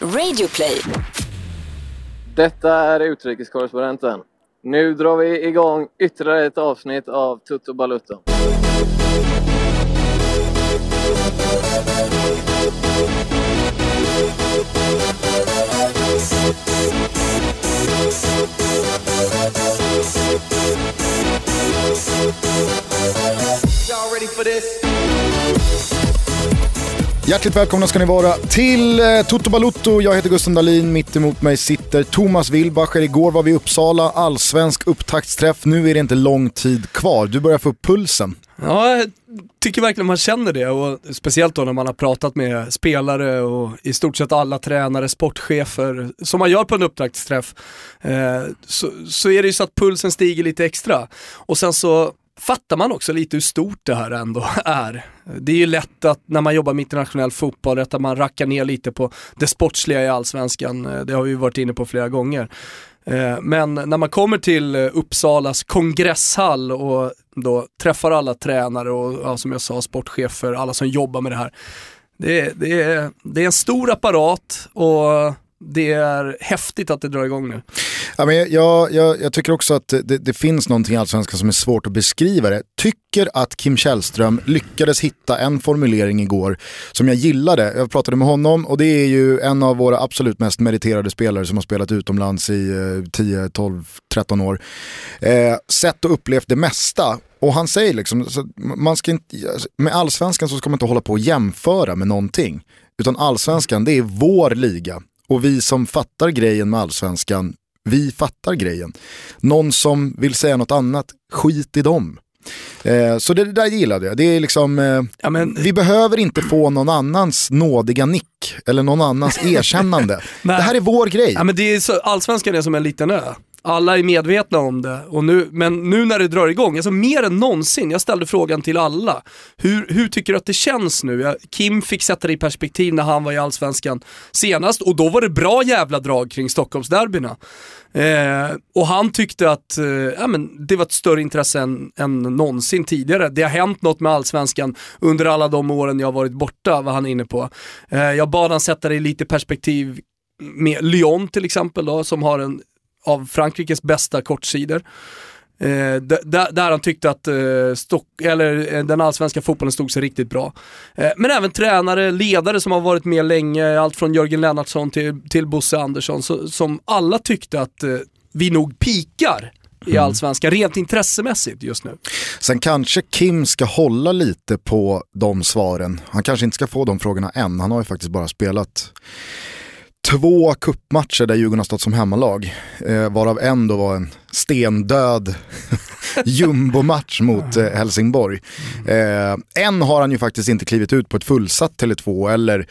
Radioplay. Detta är Utrikeskorrespondenten. Nu drar vi igång ytterligare ett avsnitt av Tutto Balutto. Y'all ready for this? Hjärtligt välkomna ska ni vara till eh, Toto Balutto. Jag heter Gusten Dahlin, mitt emot mig sitter Thomas Wilbacher. Igår var vi i Uppsala, allsvensk upptaktsträff. Nu är det inte lång tid kvar. Du börjar få upp pulsen. Ja, jag tycker verkligen man känner det och speciellt då när man har pratat med spelare och i stort sett alla tränare, sportchefer, som man gör på en upptaktsträff, eh, så, så är det ju så att pulsen stiger lite extra. Och sen så fattar man också lite hur stort det här ändå är. Det är ju lätt att när man jobbar med internationell fotboll, att man rackar ner lite på det sportsliga i allsvenskan, eh, det har vi varit inne på flera gånger. Eh, men när man kommer till eh, Uppsalas kongresshall och då träffar alla tränare och ja, som jag sa sportchefer, alla som jobbar med det här. Det är, det är, det är en stor apparat och det är häftigt att det drar igång nu. Ja, men jag, jag, jag tycker också att det, det finns någonting i Allsvenskan som är svårt att beskriva det. Tycker att Kim Källström lyckades hitta en formulering igår som jag gillade. Jag pratade med honom och det är ju en av våra absolut mest meriterade spelare som har spelat utomlands i eh, 10, 12, 13 år. Eh, sett och upplevt det mesta och han säger liksom, man ska inte, med allsvenskan så ska man inte hålla på och jämföra med någonting. Utan allsvenskan, det är vår liga. Och vi som fattar grejen med allsvenskan, vi fattar grejen. Någon som vill säga något annat, skit i dem. Eh, så det, det där gillade jag. Det är liksom, eh, Ja, men- vi behöver inte få någon annans nådiga nick eller någon annans erkännande. det här är vår grej. Ja, men det är så, allsvenskan är som en liten ö. Alla är medvetna om det, och nu, men nu när det drar igång, alltså mer än någonsin, jag ställde frågan till alla. Hur, hur tycker du att det känns nu? Kim fick sätta det i perspektiv när han var i Allsvenskan senast och då var det bra jävla drag kring Stockholmsderbyna. Eh, och han tyckte att eh, ja, men det var ett större intresse än, än någonsin tidigare. Det har hänt något med Allsvenskan under alla de åren jag har varit borta, var han inne på. Eh, jag bad han sätta det i lite perspektiv med Lyon till exempel då, som har en av Frankrikes bästa kortsidor. Eh, där, där han tyckte att eh, stock, eller, eh, den allsvenska fotbollen stod sig riktigt bra. Eh, men även tränare, ledare som har varit med länge, allt från Jörgen Lennartsson till, till Bosse Andersson, så, som alla tyckte att eh, vi nog pikar i allsvenskan, rent intressemässigt just nu. Sen kanske Kim ska hålla lite på de svaren. Han kanske inte ska få de frågorna än. Han har ju faktiskt bara spelat två kuppmatcher där Djurgården har stått som hemmalag. Eh, varav en då var en stendöd jumbomatch mot eh, Helsingborg. Eh, än har han ju faktiskt inte klivit ut på ett fullsatt Tele2 eller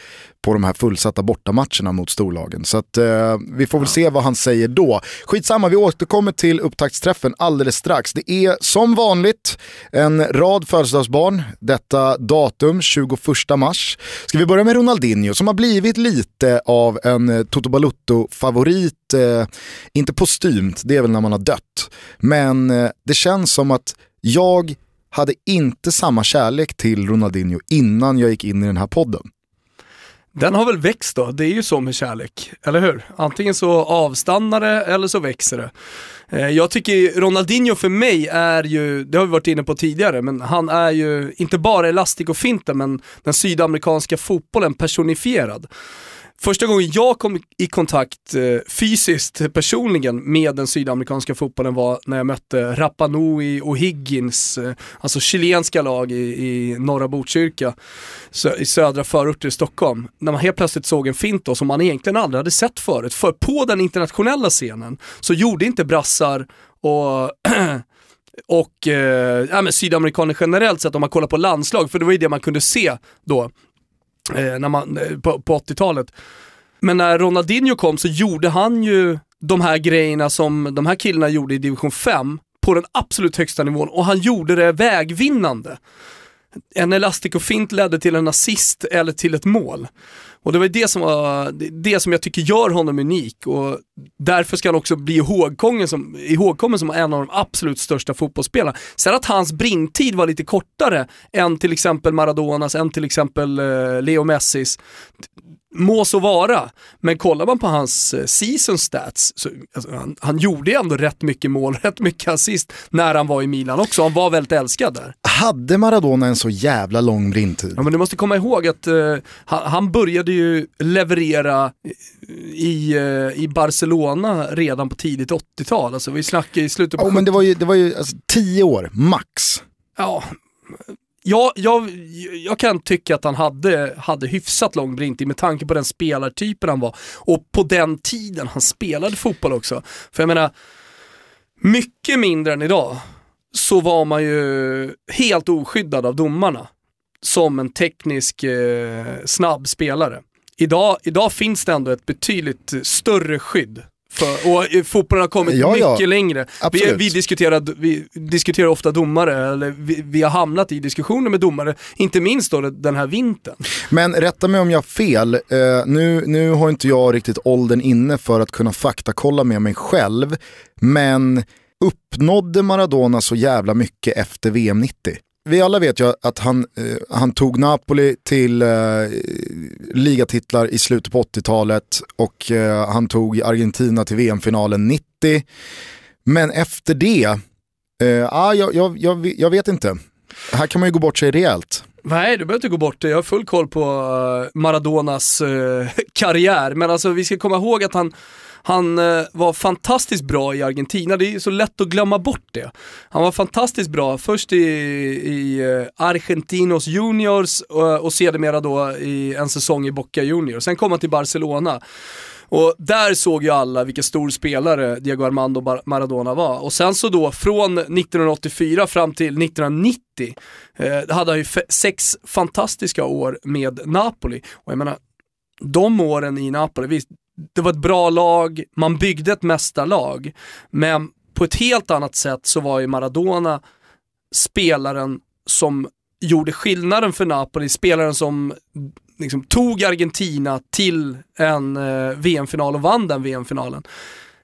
på de här fullsatta bortamatcherna mot storlagen. Så att, eh, vi får väl se vad han säger då. Skitsamma, vi återkommer till upptaktsträffen alldeles strax. Det är som vanligt en rad födelsedagsbarn detta datum, 21 mars. Ska vi börja med Ronaldinho som har blivit lite av en eh, Toto Balutto-favorit. Eh, inte postumt, det är väl när man har dött. Men eh, det känns som att jag hade inte samma kärlek till Ronaldinho innan jag gick in i den här podden. Den har väl växt då, det är ju så med kärlek, eller hur? Antingen så avstannar det eller så växer det. Eh, jag tycker Ronaldinho för mig är ju, det har vi varit inne på tidigare, men han är ju inte bara elastik och finten, men den sydamerikanska fotbollen personifierad. Första gången jag kom i kontakt eh, fysiskt, personligen, med den sydamerikanska fotbollen var när jag mötte Rapa Nui och Higgins, eh, alltså chilenska lag i, i norra Botkyrka, sö i södra förorter i Stockholm. När man helt plötsligt såg en fint då, som man egentligen aldrig hade sett förut. För på den internationella scenen så gjorde inte brassar och och eh, ja, men sydamerikaner generellt sett om man kollar på landslag, för det var ju det man kunde se då Eh, när man, eh, på, på 80-talet. Men när Ronaldinho kom så gjorde han ju de här grejerna som de här killarna gjorde i division 5 på den absolut högsta nivån och han gjorde det vägvinnande. En elastikofint ledde till en assist eller till ett mål. Och det var det som, var, det- som jag tycker gör honom unik och därför ska han också bli ihågkommen som, ihågkommen som en av de absolut största fotbollsspelarna. Sen att hans brintid var lite kortare än till exempel Maradonas, än till exempel eh, Leo Messis må så vara, men kollar man på hans eh, season stats, så, alltså, han, han gjorde ändå rätt mycket mål, rätt mycket assist när han var i Milan också. Han var väldigt älskad där. Hade Maradona en så jävla lång brintid? Ja, men du måste komma ihåg att eh, han, han började ju leverera i, eh, i Barcelona redan på tidigt 80-tal. Alltså vi snackar i slutet på Ja, men det var ju, det var ju alltså, tio år, max. Ja, jag, jag, jag kan tycka att han hade, hade hyfsat lång brintid med tanke på den spelartypen han var och på den tiden han spelade fotboll också. För jag menar, mycket mindre än idag så var man ju helt oskyddad av domarna som en teknisk eh, snabb spelare. Idag, idag finns det ändå ett betydligt större skydd för, och eh, fotbollen har kommit Ja, ja. mycket längre. Vi, vi, diskuterar, vi diskuterar ofta domare, eller vi, vi har hamnat i diskussioner med domare, inte minst då den här vintern. Men rätta mig om jag har fel, eh, nu, nu har inte jag riktigt åldern inne för att kunna faktakolla med mig själv, men uppnådde Maradona så jävla mycket efter VM 90? Vi alla vet ju att han, eh, han tog Napoli till eh, ligatitlar i slutet på 80-talet och eh, han tog Argentina till VM-finalen 90. Men efter det, eh, ah, jag, jag, jag, jag vet inte. Här kan man ju gå bort sig rejält. Nej, du behöver inte gå bort det. Jag har full koll på eh, Maradonas eh, karriär. Men alltså vi ska komma ihåg att han, han eh, var fantastiskt bra i Argentina. Det är så lätt att glömma bort det. Han var fantastiskt bra först i, i eh, Argentinos Juniors och, och sedermera då i en säsong i Boca Juniors. Sen kom han till Barcelona. Och där såg ju alla vilken stor spelare Diego Armando Maradona var. Och sen så då från 1984 fram till 1990 eh, hade han ju sex fantastiska år med Napoli. Och jag menar, de åren i Napoli, visst, det var ett bra lag, man byggde ett mästarlag, men på ett helt annat sätt så var ju Maradona spelaren som gjorde skillnaden för Napoli, spelaren som liksom tog Argentina till en eh, VM-final och vann den VM-finalen.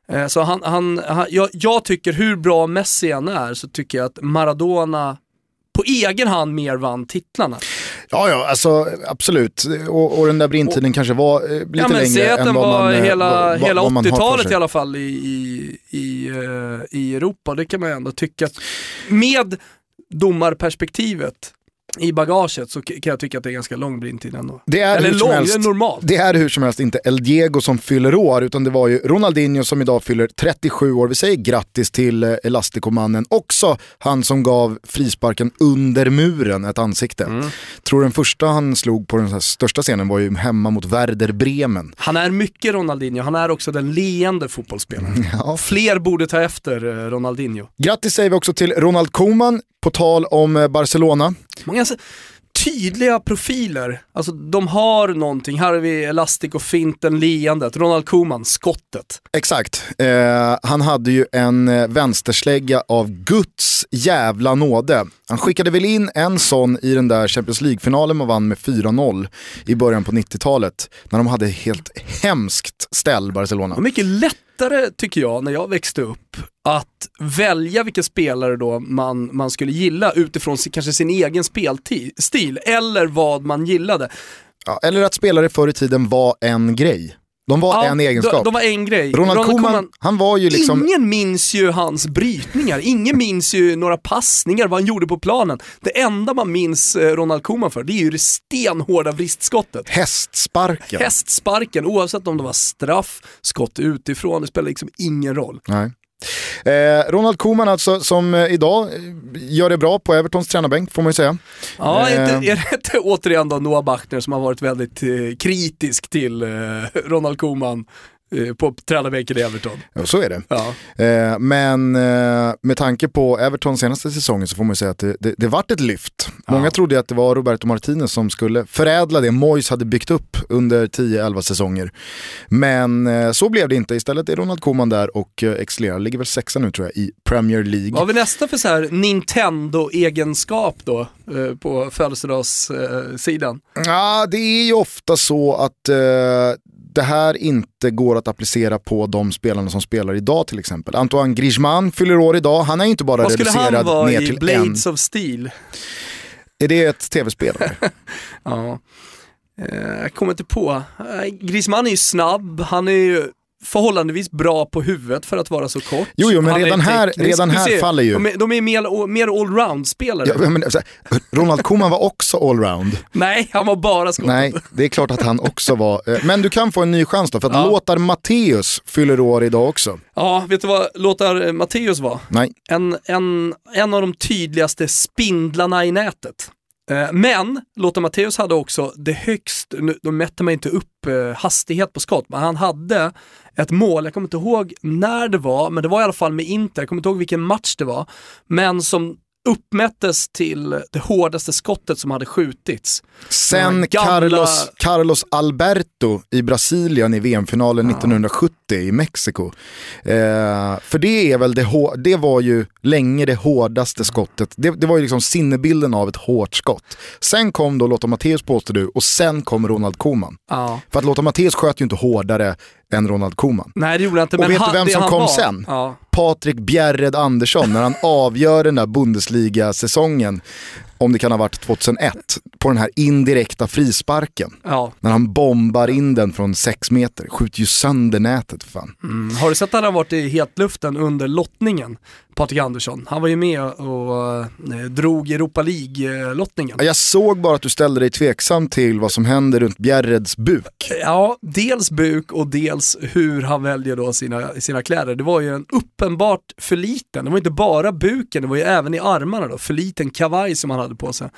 Eh, så han, han, han, jag, jag tycker hur bra Messi än är så tycker jag att Maradona på egen hand mer vann titlarna. Ja, ja, alltså absolut. Och, och den där brintiden kanske var eh, lite ja, men längre än den vad var man, eh, hela, vad- hela vad man har för 80-talet sig. i alla fall i, i, i, eh, i Europa. Det kan man ju ändå tycka. Med domarperspektivet i bagaget så kan jag tycka att det är ganska lång brintid ändå. Det är Eller lång, helst- normalt. Det är hur som helst inte El Diego som fyller år, utan det var ju Ronaldinho som idag fyller 37 år. Vi säger grattis till eh, Elasticomannen. Också han som gav frisparken under muren ett ansikte. Mm. Tror den första han slog på den här största scenen var ju hemma mot Werder Bremen. Han är mycket Ronaldinho, han är också den leende fotbollsspelaren. Ja. Fler borde ta efter eh, Ronaldinho. Grattis säger vi också till Ronald Koeman, på tal om eh, Barcelona. Många tydliga profiler, alltså de har någonting. Här har vi elastik och finten, leendet, Ronald Koeman, skottet. Exakt. Eh, han hade ju en eh, vänsterslägga av Guds jävla nåde. Han skickade väl in en sån i den där Champions League-finalen man vann med 4-0 i början på 90-talet. När de hade helt hemskt ställ, Barcelona. Mycket lättare tycker jag när jag växte upp att välja vilka spelare då man, man skulle gilla utifrån sin, kanske sin egen spelstil eller vad man gillade. Ja, eller att spelare förr i tiden var en grej. De var Ja, en egenskap. De, de var en grej. Ronald, Koeman, han var ju liksom... Ingen minns ju hans brytningar, ingen minns ju några passningar, vad han gjorde på planen. Det enda man minns eh, Ronald Koeman för, det är ju det stenhårda vristskottet. Hästsparken. Hästsparken, oavsett om det var straff, skott utifrån, det spelar liksom ingen roll. Nej. Eh, Ronald Koeman alltså som eh, idag eh, gör det bra på Evertons tränarbänk får man ju säga. Ja, Eh. är, det inte återigen då Noah Bachner som har varit väldigt eh, kritisk till eh, Ronald Koeman eh, på tränarbänken i Everton? Ja, så är det. Ja. Eh, men eh, med tanke på Evertons senaste säsongen så får man ju säga att det, det, det vart ett lyft. Många trodde att det var Roberto Martinez som skulle förädla det Moyes hade byggt upp under 10-11 säsonger. Men eh, så blev det inte. Istället är Ronald Koeman där och eh, excellerar. Ligger väl sexa nu tror jag i Premier League. Vad har vi nästa för så här Nintendo-egenskap då eh, på födelsedagssidan? Ja, det är ju ofta så att eh, det här inte går att applicera på de spelarna som spelar idag till exempel. Antoine Griezmann fyller år idag, han är inte bara Vad skulle reducerad han vara ner i till Blades of Steel? en. Är det ett tv-spel? Ja. Eh, jag kommer inte på. Eh, Griezmann är ju snabb, han är ju förhållandevis bra på huvudet för att vara så kort. Jo, jo, men redan här- teknisk. redan här ser, faller ju- De är, mer, mer allround-spelare. Ja, men, så här, Ronald Koeman var också allround. Nej, han var bara skottet. Nej, det är klart att han också var. eh, Men du kan få en ny chans då, för att Ja. Lothar Matthäus fyller år idag också. Ja, vet du vad Lothar Matthäus var? Nej, En, en, en av de tydligaste spindlarna i nätet. Eh, Men Lothar Matthäus hade också det högst, nu, då mätte man inte upp eh, hastighet på skott, men han hade ett mål, jag kommer inte ihåg när det var, men det var i alla fall med Inter, jag kommer inte ihåg vilken match det var, men som uppmättes till det hårdaste skottet som hade skjutits. sen gamla- Carlos, Carlos Alberto i Brasilien i VM-finalen 1970 i Mexiko. Eh, för det är väl det, det var ju länge det hårdaste skottet. Det, det var ju liksom sinnebilden av ett hårt skott. Sen kom då Lothar Matthäus påstår du och sen kom Ronald Koeman. Ja. För att Lothar Matthäus sköt ju inte hårdare än Ronald Koeman. Nej det gjorde han inte. Och vet du vem som kom var, sen? Ja. Patrik Bjerred Andersson när han avgör den där Bundesliga-säsongen, om det kan ha varit 2001, på den här indirekta frisparken. Ja. När han bombar in den från sex meter, skjuter ju sönder nätet för fan. Mm. Har du sett att han har varit i hetluften under lottningen, Patrik Andersson? Han var ju med och eh, drog Europa League-lottningen. Jag såg bara att du ställde dig tveksam till vad som händer runt Bjerreds buk. Ja, dels buk och dels hur han väljer då sina, sina kläder. Det var ju en uppenbart för liten, det var inte bara buken, det var ju även i armarna då, för liten kavaj som han hade på sig.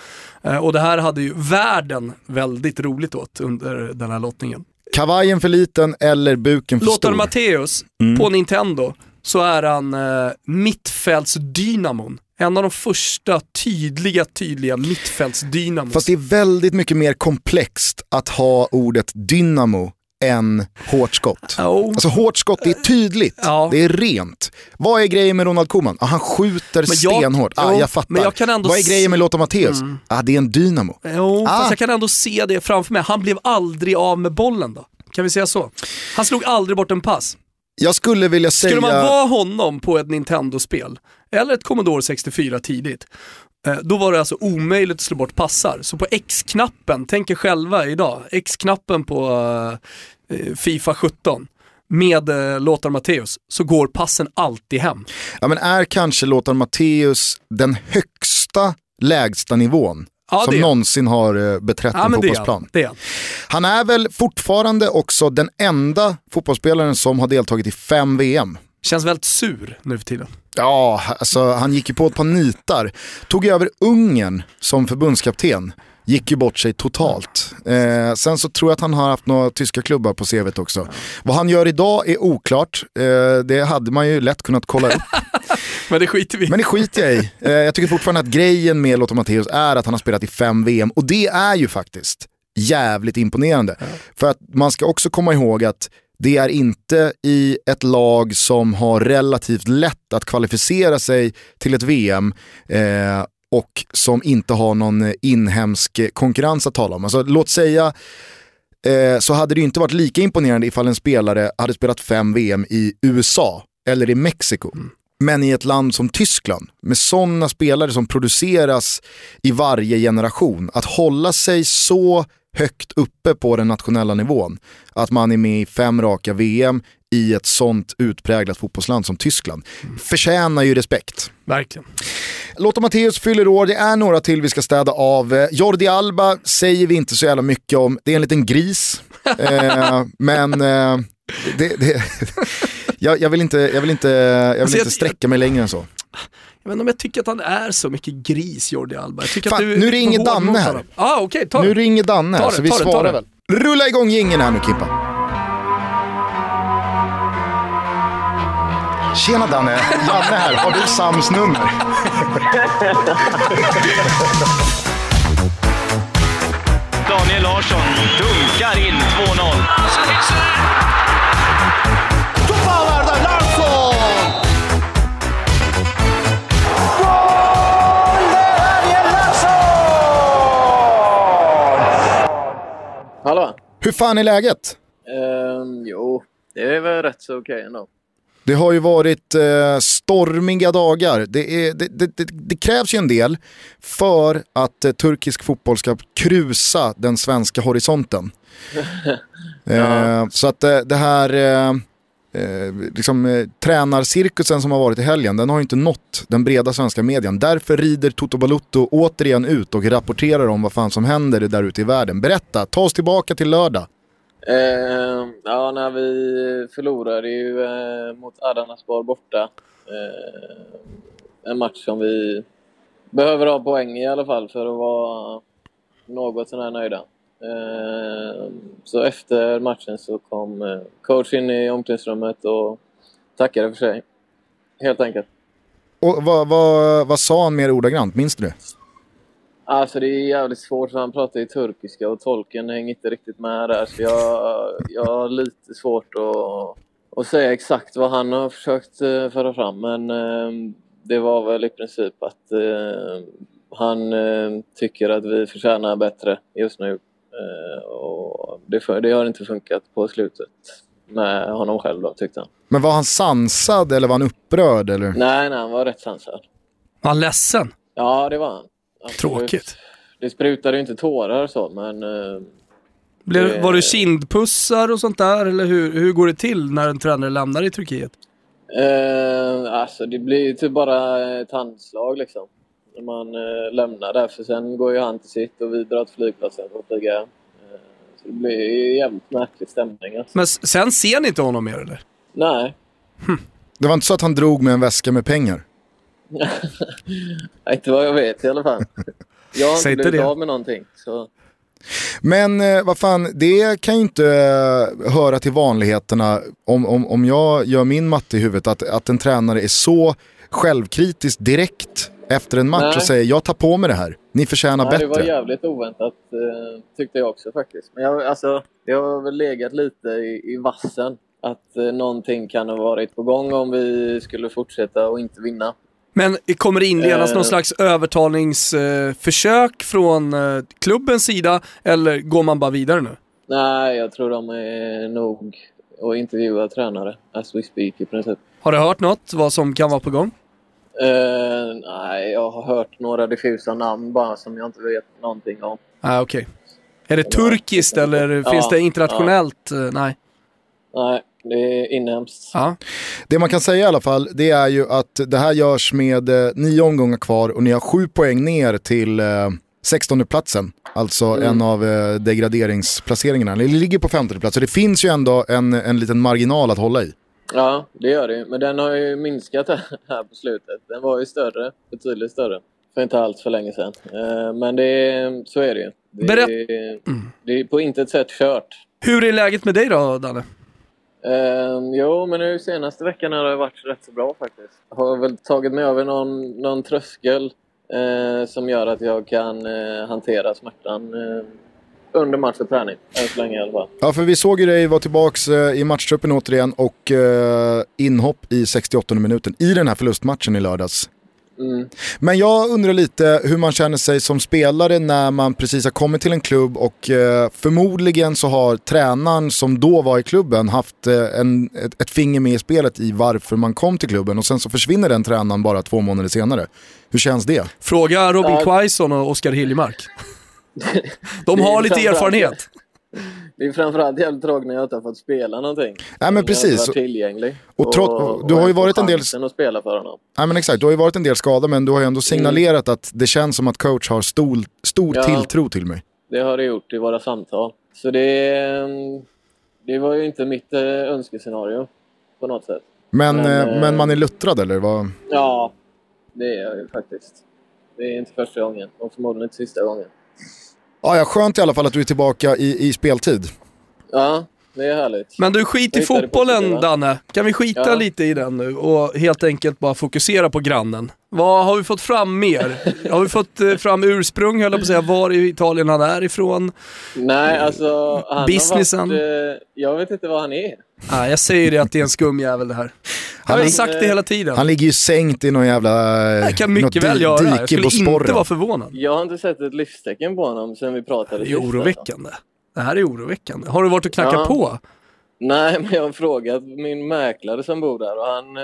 Eh, och det här hade ju världen väldigt roligt åt under den här lottningen. Kavajen för liten eller buken för Lothar stor? Matthäus, Mm. på Nintendo, så är han eh, mittfältsdynamon. En av de första tydliga, tydliga mittfältsdynamon. Fast det är väldigt mycket mer komplext att ha ordet dynamo än hårt skott. Jo. Alltså hårt skott, det är tydligt, Ja. det är rent. Vad är grejen med Ronald Koeman? Ah, han skjuter Men jag- stenhårt. Ah, jag fattar. men jag kan ändå Vad är grejen med Lothar Matthäus? Ah, det är en dynamo. Jo, Ah. fast jag kan ändå se det framför mig. Han blev aldrig av med bollen då. Kan vi säga så? Han slog aldrig bort en pass. Jag skulle vilja säga... Skulle man vara honom på ett Nintendo-spel, eller ett Commodore 64 tidigt, eh, då var det alltså omöjligt att slå bort passar. Så på X-knappen, tänk er själva idag, X-knappen på eh, Fifa 17 med eh, Lothar Matthäus, så går passen alltid hem. Ja, men är kanske Lothar Matthäus den högsta lägsta nivån Ja, som någonsin har eh, beträtt Ja en men det är fotbollsplan? han. Det är. Han är väl fortfarande också den enda fotbollsspelaren som har deltagit i fem VM. Känns väldigt sur nu för tiden. Ja, alltså han gick ju på ett par nitar. Tog över Ungern som förbundskapten. Gick ju bort sig totalt. Eh, sen så tror jag att han har haft några tyska klubbar på CVt också. Vad han gör idag är oklart. Eh, det hade man ju lätt kunnat kolla upp. Men det skiter vi. Men det skiter jag i. Eh, jag tycker fortfarande att grejen med Lothar Matthäus är att han har spelat i fem VM. Och det är ju faktiskt jävligt imponerande. För att man ska också komma ihåg att det är inte i ett lag som har relativt lätt att kvalificera sig till ett VM eh, och som inte har någon eh, inhemsk eh, konkurrens att tala om. Alltså, låt säga eh, så hade det inte varit lika imponerande ifall en spelare hade spelat fem VM i USA eller i Mexiko. Men i ett land som Tyskland, med sådana spelare som produceras i varje generation, att hålla sig så högt uppe på den nationella nivån, att man är med i fem raka VM i ett sånt utpräglat fotbollsland som Tyskland, förtjänar ju respekt. Verkligen. Lotta Matteus fyller år, det är några till vi ska städa av. Eh, Jordi Alba säger vi inte så jävla mycket om, det är en liten gris. eh, men eh, det, det, jag, jag vill inte, jag vill inte, jag vill Alltså, inte sträcka mig längre än så. Jag vet inte om jag tycker att han är så mycket gris, Jordi Alba. Jag tycker Fan, att du nu ringer Danne här. Ah, ta Nu ringer Danne Ta här det, så vi ta det, ta svarar det. väl. Rulla igång jingeln här nu Kimpa. Tjena Danne, Janne här. Har du Sams nummer? Daniel Larsson dunkar in 2-0. Hallå? Hur fan är läget? Ehm, jo, det är väl rätt så okej ändå. Det har ju varit eh, stormiga dagar. Det, är, det, det, det, krävs ju en del för att eh, turkisk fotboll ska krusa den svenska horisonten. eh, så att eh, det här eh, eh, liksom, eh, tränarcirkusen som har varit i helgen, den har ju inte nått den breda svenska medien. Därför rider Toto Balutto återigen ut och rapporterar om vad fan som händer där ute i världen. Berätta, ta oss tillbaka till lördag. Eh, ja, när vi förlorade ju eh, mot Adanaspar borta. Eh, en match som vi behöver ha poäng i alla fall för att vara något sånär nöjda. Eh, så efter matchen så kom eh, coach in i omklädningsrummet och tackade för sig. Helt enkelt. Och vad, vad, vad sa han mer ordagrant, minns du det? Alltså det är jävligt svårt för han pratar ju turkiska och tolken hänger inte riktigt med där så jag, jag har lite svårt att, att säga exakt vad han har försökt eh, föra fram men eh, det var väl i princip att eh, han tycker att vi förtjänar bättre just nu och det, det har inte funkat på slutet med honom själv då tyckte han. Men var han sansad eller var han upprörd? Eller? Nej, nej, han var rätt sansad. Var han ledsen? Ja, det var han. Absolut. Tråkigt. Det sprutade ju inte tårar så men eh, Blev, Det- var det kindpussar och sånt där? Eller hur, hur går det till när en tränare lämnar i Turkiet? Eh, alltså det blir ju typ bara ett handslag liksom. När man eh, lämnar där. För sen går ju han till sitt och vi drar till flygplatsen för att flyga hem. Eh, så det blir ju jävligt märklig stämning alltså. Men sen ser ni inte honom mer eller? Nej. Det var inte så att han drog med en väska med pengar? inte vad jag vet i alla fall. Jag har inte blivit av med någonting. Så. Men eh, vad fan, det kan ju inte eh, höra till vanligheterna om, om, om jag gör min matte i huvudet att, att en tränare är så självkritisk direkt efter en match Nej. och säger jag tar på mig det här, ni förtjänar Nej, det var bättre. jävligt oväntat eh, tyckte jag också faktiskt. Men jag, alltså, det har väl legat lite i, i vassen. Att eh, någonting kan ha varit på gång om vi skulle fortsätta och inte vinna. Men kommer det inledas Eh. någon slags övertalningsförsök från eh, klubbens sida? Eller går man bara vidare nu? Nej, jag tror de är nog att intervjua tränare as we speak i princip. Har du hört något vad som kan vara på gång? Eh, nej, jag har hört några diffusa namn bara som jag inte vet någonting om. Ah, Okej. Är det turkiskt eller Ja, finns det internationellt? Eh, Nej. Nej, det är inhemskt. Ja. Det man kan säga i alla fall, det är ju att det här görs med eh, nio omgångar kvar och ni har sju poäng ner till eh, 16 platsen. Alltså Mm. en av eh, degraderingsplaceringarna. Ni ligger på 15 plats så det finns ju ändå en, en liten marginal att hålla i. Ja, det gör det. Men den har ju minskat här på slutet. Den var ju större, betydligt större, för inte allt för länge sedan. Eh, men det, så är det ju. Det, Berätt- det är på intet sätt kört. Hur är läget med dig då, Danne? Um, jo, men nu senaste veckan har det varit rätt så bra faktiskt. Jag har väl tagit mig över någon, någon tröskel uh, som gör att jag kan uh, hantera smärtan uh, under match och träning. Än så länge i alla fall. Ja, för vi såg ju dig vara tillbaka i matchtruppen återigen och inhopp i 68 minuten i den här förlustmatchen i lördags. Mm. Men jag undrar lite hur man känner sig som spelare när man precis har kommit till en klubb och eh, förmodligen så har tränaren som då var i klubben haft eh, en, ett, ett finger med i spelet i varför man kom till klubben och sen så försvinner den tränaren bara två månader senare. Hur känns det? Fråga Robin Ja. Quaison och Oskar Hiljemark. De har lite erfarenhet. Det är framförallt jävligt tråkigt när jag inte har fått spela någonting. Nej, men Jag precis. varit tillgänglig. Och tro- du har ju och varit en del- att spela för honom. Nej men exakt, du har ju varit en del skadad men du har ju ändå signalerat att det känns som att coach har stor, stor Ja. tilltro till mig. Det har det gjort i våra samtal. Så det, mm, det var ju inte mitt eh, önskescenario på något sätt. Men, Men, eh, eh, men man är luttrad eller? Vad? Ja, det är jag ju faktiskt. Det är inte första gången och förmodligen inte sista gången. Ja, ja, skönt i alla fall att du är tillbaka i, i speltid. Ja, det är härligt. Men du, skit i fotbollen. Danne. Kan vi skita Ja. lite i den nu och helt enkelt bara fokusera på grannen? Vad har vi fått fram mer? har vi fått eh, fram ursprung, höll jag på att säga, var i Italien han är ifrån? Nej, alltså... Han Businessen. Har varit, eh, jag vet inte vad han är. Nej, jag säger det att det är en skum jävel det här. Jag har Han, väl sagt det hela tiden. han ligger ju sänkt i någon jävla det kan mycket väl göra. Jag skulle på inte vara förvånad. Jag har inte sett ett livstecken på honom sen vi pratade Det är sist, alltså. oroväckande. Det här är oroväckande. Har du varit och knackat Ja. på? Nej, men jag har frågat min mäklare som bor där och han, eh,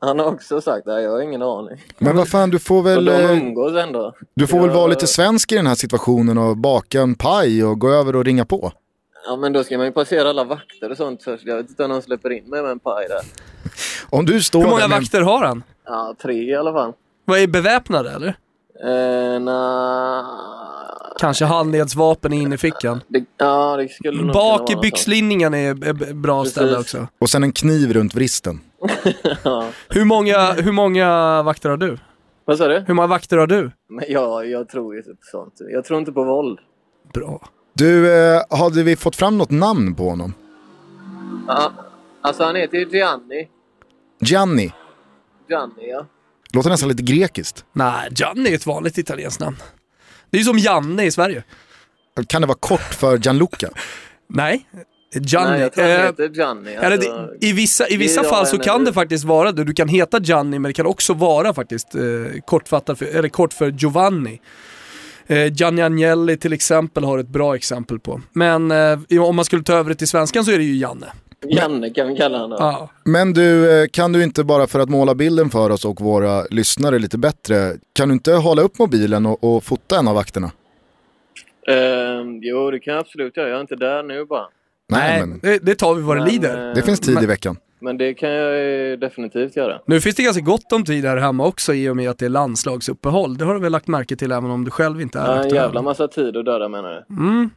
han har också sagt att jag har ingen aning. Men vad fan, du får Och väl, de eh, umgås ändå. du får väl Jag- vara lite svensk i den här situationen och baka en paj och gå över och ringa på. Ja, men då ska man ju passera alla vakter och sånt först. Jag vet inte om de släpper in mig med en paj där. Om du står Hur många där med en- vakter har han? Ja, tre i alla fall. Vad är beväpnade eller? Eh, na... Kanske handledsvapen i innerfickan. Det, ja, det skulle nog Bak kunna i byxlinningen är är b- bra Precis. ställe också. och sen en kniv runt vristen. Ja. Hur många, hur många vakter har du? Vad sa du? Hur många vakter har du? Men ja, jag tror ju inte på sånt. Jag tror inte på våld. Bra. Du, eh, hade vi fått fram något namn på honom? Ja, alltså han heter ju Gianni. Gianni. Gianni, ja. Låter nästan lite grekiskt. Nej, Gianni är ett vanligt italienskt namn. Det är ju som Janne i Sverige. Kan det vara kort för Gianluca? Nej, Gianni. Nej, jag tror han Eh, heter Gianni. Alltså, det, I vissa, i vissa fall så kan det faktiskt vara det. Du kan heta Gianni men det kan också vara faktiskt eh, kortfattat för, eller kort för Giovanni. Eh, Gianni Agnelli till exempel har ett bra exempel på. Men eh, om man skulle ta över det till svenskan så är det ju Janne. Janne kan vi kalla honom. Ja. Men du, eh, kan du inte bara för att måla bilden för oss och våra lyssnare lite bättre, kan du inte hålla upp mobilen och, och fota en av vakterna? Ehm, jo, det kan jag absolut göra. Jag är inte där nu bara. Nej, Nej, men det, det tar vi vad det lider. det finns tid i men- veckan. Men det kan jag eh, definitivt göra. Nu finns det ganska gott om tid här hemma också i och med att det är landslagsuppehåll. Det har du väl lagt märke till även om du själv inte är Ja, en aktuell. jävla massa tid att döda menar du? Mm,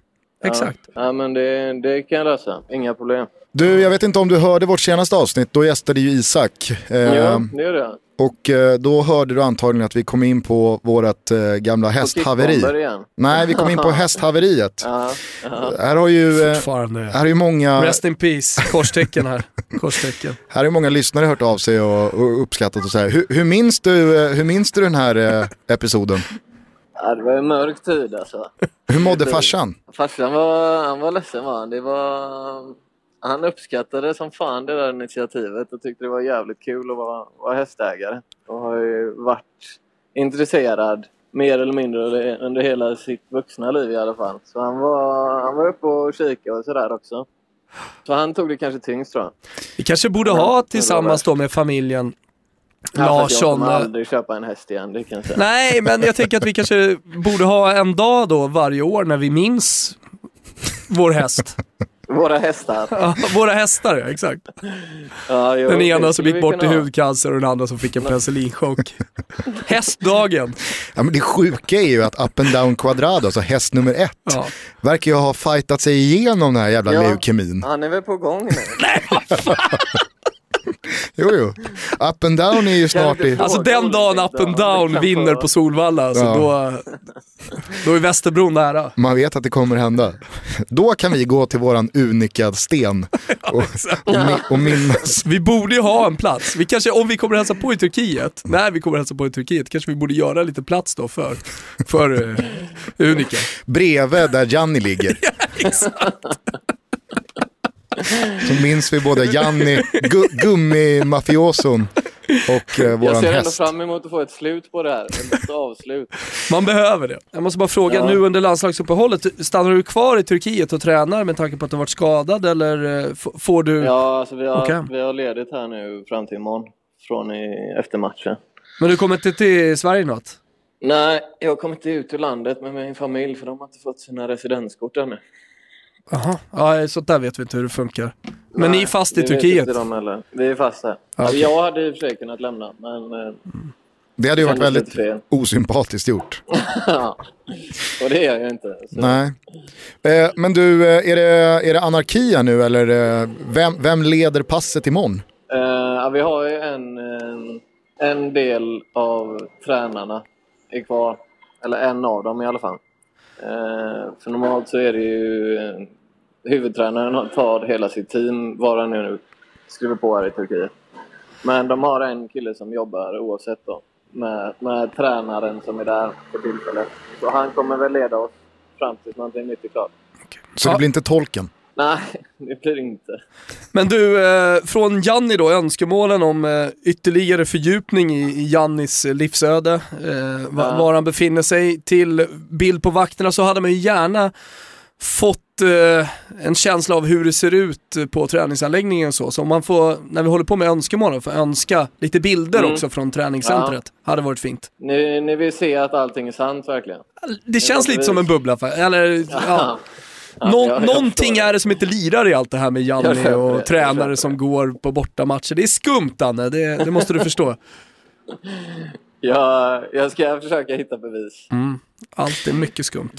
exakt. Ja, ja men det, det kan jag lösa. Inga problem. Du, jag vet inte om du hörde vårt senaste avsnitt, då gästade ju Isak. Eh, Ja, det gör jag. Och eh, då hörde du antagligen att vi kom in på vårt eh, gamla hästhaveri. Nej, vi kom in på hästhaveriet. Ja, ja. Här har ju, eh, här är ju många, Rest in peace, korstecken här. Korstecken. här är många lyssnare hört av sig och, och uppskattat och så här. Hur, hur, minns du, hur minns du den här episoden? ja, det var en mörk tid alltså. Hur mådde farsan? Farsan var, han var ledsen var han. Det var... Han uppskattade som fan det där initiativet och tyckte det var jävligt kul att vara, vara hästägare. Och har ju varit intresserad mer eller mindre under- hela sitt vuxna liv i alla fall. Så han var, han var uppe och kikade och sådär också. Så han tog det kanske tyngst tror jag. Vi kanske borde ha tillsammans då med familjen Ja, Larsson. Jag kommer eh, aldrig köpa en häst igen, det kan jag säga. Nej, men jag tänker att vi kanske borde ha en dag då varje år när vi minns vår häst. Våra hästar. Ja, våra hästar, ja, exakt. Ja, jo, Den ena som gick bort i hudcancer och den andra som fick en penicillinchock. Hästdagen. Ja, men det sjuka är ju att Up and Down Quadrado, alltså häst nummer ett, Ja. verkar ju ha fightat sig igenom den här jävla Ja. leukemin. Han är väl på gång nu? Jo, jo. Up and Down är ju snart i... Alltså den dagen Up and Down vinner på Solvalla, alltså, Ja. då, då är Västerbron nära. Man vet att det kommer hända. Då kan vi gå till våran unika sten och, och, och minnas. Vi borde ju ha en plats. Vi kanske, om vi kommer hälsa på i Turkiet, när vi kommer hälsa på i Turkiet, kanske vi borde göra lite plats då för, för uh, Unika. Bredvid där Janni ligger. Så minns vi både Janni, gu, gummimafioson och eh, Jag våran ser ändå häst. fram emot att få ett slut på det här. Ett avslut. Man behöver det. Jag måste bara fråga, Ja. nu under landslagsuppehållet, stannar du kvar i Turkiet och tränar med tanke på att du varit skadad eller eh, f- får du... Ja, alltså vi har, Okej. vi har ledigt här nu fram till imorgon. Från i, efter matchen. Men du kommer inte till Sverige något? Nej, jag kommer inte ut ur landet med min familj för de har inte fått sina residenskort ännu. Jaha, ja, sånt där vet vi inte hur det funkar. Men ni är fast i vet Turkiet? Inte de heller. Vi är fast här. Okej. Jag hade i och för sig kunnat lämna, men... eh, Det hade ju varit väldigt osympatiskt gjort. Ja. Och det är jag ju inte. Så. Nej. Eh, men du, eh, är det, är det anarki här nu eller eh, vem, vem leder passet imorgon? Eh, ja, vi har ju en, en del av tränarna är kvar. Eller en av dem i alla fall. Eh, för normalt så är det ju huvudtränaren har- tar hela sitt team, var han nu skriver på här i Turkiet. Men de har en kille som jobbar oavsett då. Med, med tränaren som är där för tillfället. Så han kommer väl leda oss fram tills någonting nytt är klart. Så Ja. det blir inte tolken? Nej, det blir det inte. Men du, eh, från Janni då, önskemålen om eh, ytterligare fördjupning i, i Jannis eh, livsöde, eh, va, Ja. var han befinner sig, till bild på vakterna så hade man ju gärna fått eh, en känsla av hur det ser ut på träningsanläggningen och så. Så om man får, när vi håller på med önskemål, får önska lite bilder Mm. också från träningscentret. Hade varit fint. Ni, ni vill se att allting är sant verkligen? Det känns låter lite som en bubbla. Eller, ja. Ja, Nå- jag någonting är det som inte lirar i allt det här med det, och tränare som går på bortamatcher. Det är skumt Danne, det, det måste du förstå. Jag, jag ska försöka hitta bevis. Allt är mycket skumt.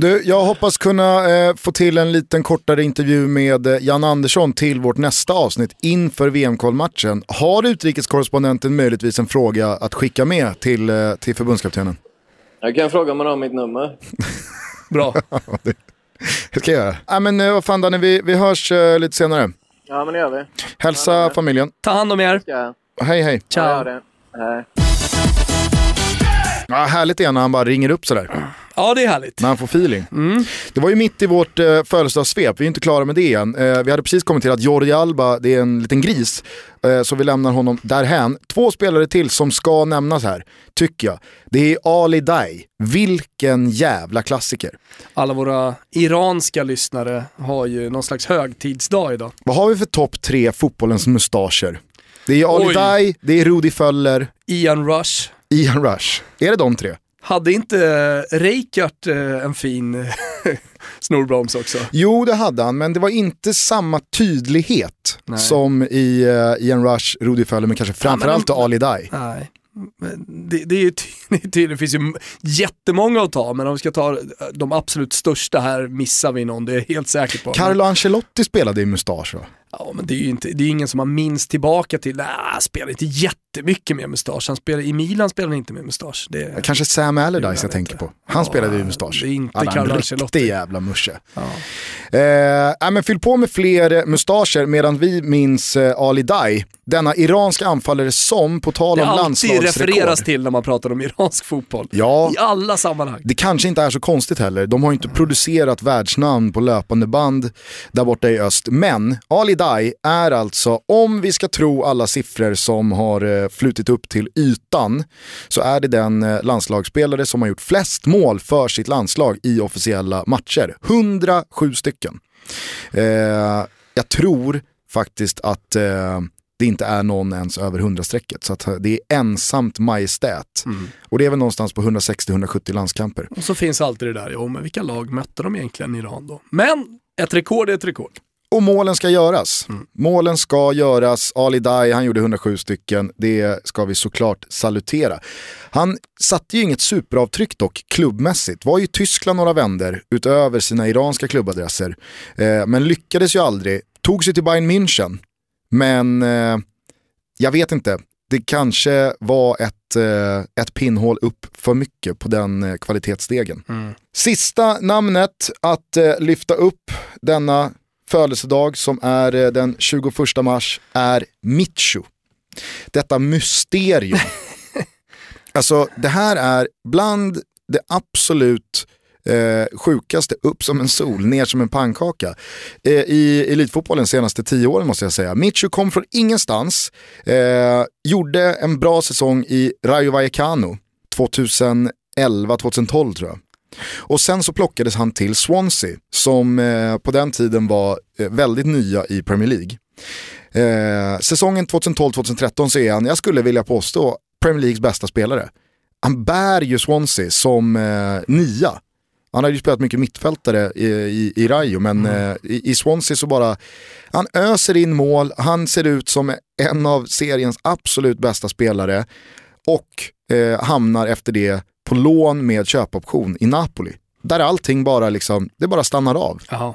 Du, jag hoppas kunna eh, få till en liten kortare intervju med eh, Jan Andersson till vårt nästa avsnitt inför VM-kvalmatchen. Har utrikeskorrespondenten möjligtvis en fråga att skicka med till, eh, till förbundskaptenen? Jag kan fråga om han har mitt nummer. Bra. Det ska jag göra. Ja, men eh, vad fan Danne, vi, vi hörs eh, lite senare. Ja, men det gör vi. Hälsa familjen. Ta hand om er. Hej hej. Ja, Ciao. det. Hej. Ja, härligt är när han bara ringer upp sådär. Ja, det är härligt. Han får feeling. Det var ju mitt i vårt eh, födelsedagssvep, vi är inte klara med det än. Eh, vi hade precis kommenterat att Jordi Alba, det är en liten gris. Eh, så vi lämnar honom därhän. Två spelare till som ska nämnas här, tycker jag. Det är Ali Dai. Vilken jävla klassiker. Alla våra iranska lyssnare har ju någon slags högtidsdag idag. Vad har vi för topp tre fotbollens mustascher? Det är Ali. Dai, det är Rudi Föller, Ian Rush. Ian Rush. Är det de tre? Hade inte Reykjart eh, en fin eh, snorbroms också? Jo, det hade han, men det var inte samma tydlighet Nej. som i uh, Ian Rush, Rudi Föller, men kanske framförallt de- Ali Dai. Nej. Men Det, det, är ju tydligt, det finns ju jättemånga att ta, men om vi ska ta de absolut största här missar vi någon, det är jag helt säker på. Carlo Ancelotti spelade i mustasch va? Ja, men det är ju inte, det är ingen som har minns tillbaka till, nej, han spelar inte jättemycket med mustasch. Han spelar, I Milan spelar han inte med mustasch. Det, Kanske Sam Allardyce Jag tänker på. Han Ja, spelade i mustasch. det är inte Carlo Ancelotti. riktig jävla musche. ja. Eh, nej, men fyll på med fler eh, mustascher medan vi minns eh, Ali Dai. Denna iranska anfallare som, på tal Det om alltid landslagsrekord. refereras till när man pratar om iransk fotboll. Ja, I alla sammanhang. det kanske inte är så konstigt heller. De har ju inte producerat världsnamn på löpande band där borta i öst. Men Ali Dai är alltså, om vi ska tro alla siffror som har eh, flutit upp till ytan, så är det den eh, landslagsspelare som har gjort flest mål för sitt landslag i officiella matcher. 107 stycken. Eh, jag tror faktiskt att eh, det inte är någon ens över 100-strecket. Så eh, det är ensamt majestät. Och det är väl någonstans på 160-170 landskamper. Och så finns alltid det där, jo men vilka lag mötte de egentligen Iran då? Men ett rekord är ett rekord. Och målen ska göras. Målen ska göras. Ali Dai, han gjorde 107 stycken. Det ska vi såklart salutera. Han satte ju inget superavtryck dock klubbmässigt. Var ju i Tyskland några vänder utöver sina iranska klubbadresser. Eh, men lyckades ju aldrig. Tog sig till Bayern München. Men eh, jag vet inte. Det kanske var ett, eh, ett pinnhål upp för mycket på den eh, kvalitetsstegen. Sista namnet att eh, lyfta upp denna födelsedag som är eh, den 21 mars är Michu. Detta mysterium. alltså det här är bland det absolut eh, sjukaste, upp som en sol, ner som en pannkaka. Eh, I elitfotbollen senaste tio åren måste jag säga. Michu kom från ingenstans, eh, gjorde en bra säsong i Rayo Vallecano 2011-2012 tror jag. Och sen så plockades han till Swansea som eh, på den tiden var eh, väldigt nya i Premier League. Eh, säsongen 2012-2013 så är han, jag skulle vilja påstå, Premier Leagues bästa spelare. Han bär ju Swansea som eh, nia. Han har ju spelat mycket mittfältare i, i, i Rayo, men eh, i, i Swansea så bara, han öser in mål, han ser ut som en av seriens absolut bästa spelare och eh, hamnar efter det på lån med köpoption i Napoli. Där allting bara liksom, det bara stannar av. Jaha.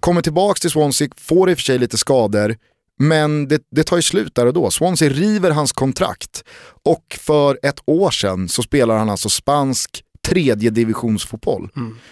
Kommer tillbaks till Swansea, får i och för sig lite skador, men det, det tar ju slut där och då. Swansea river hans kontrakt och för ett år sedan så spelar han alltså spansk tredje divisionsfotboll.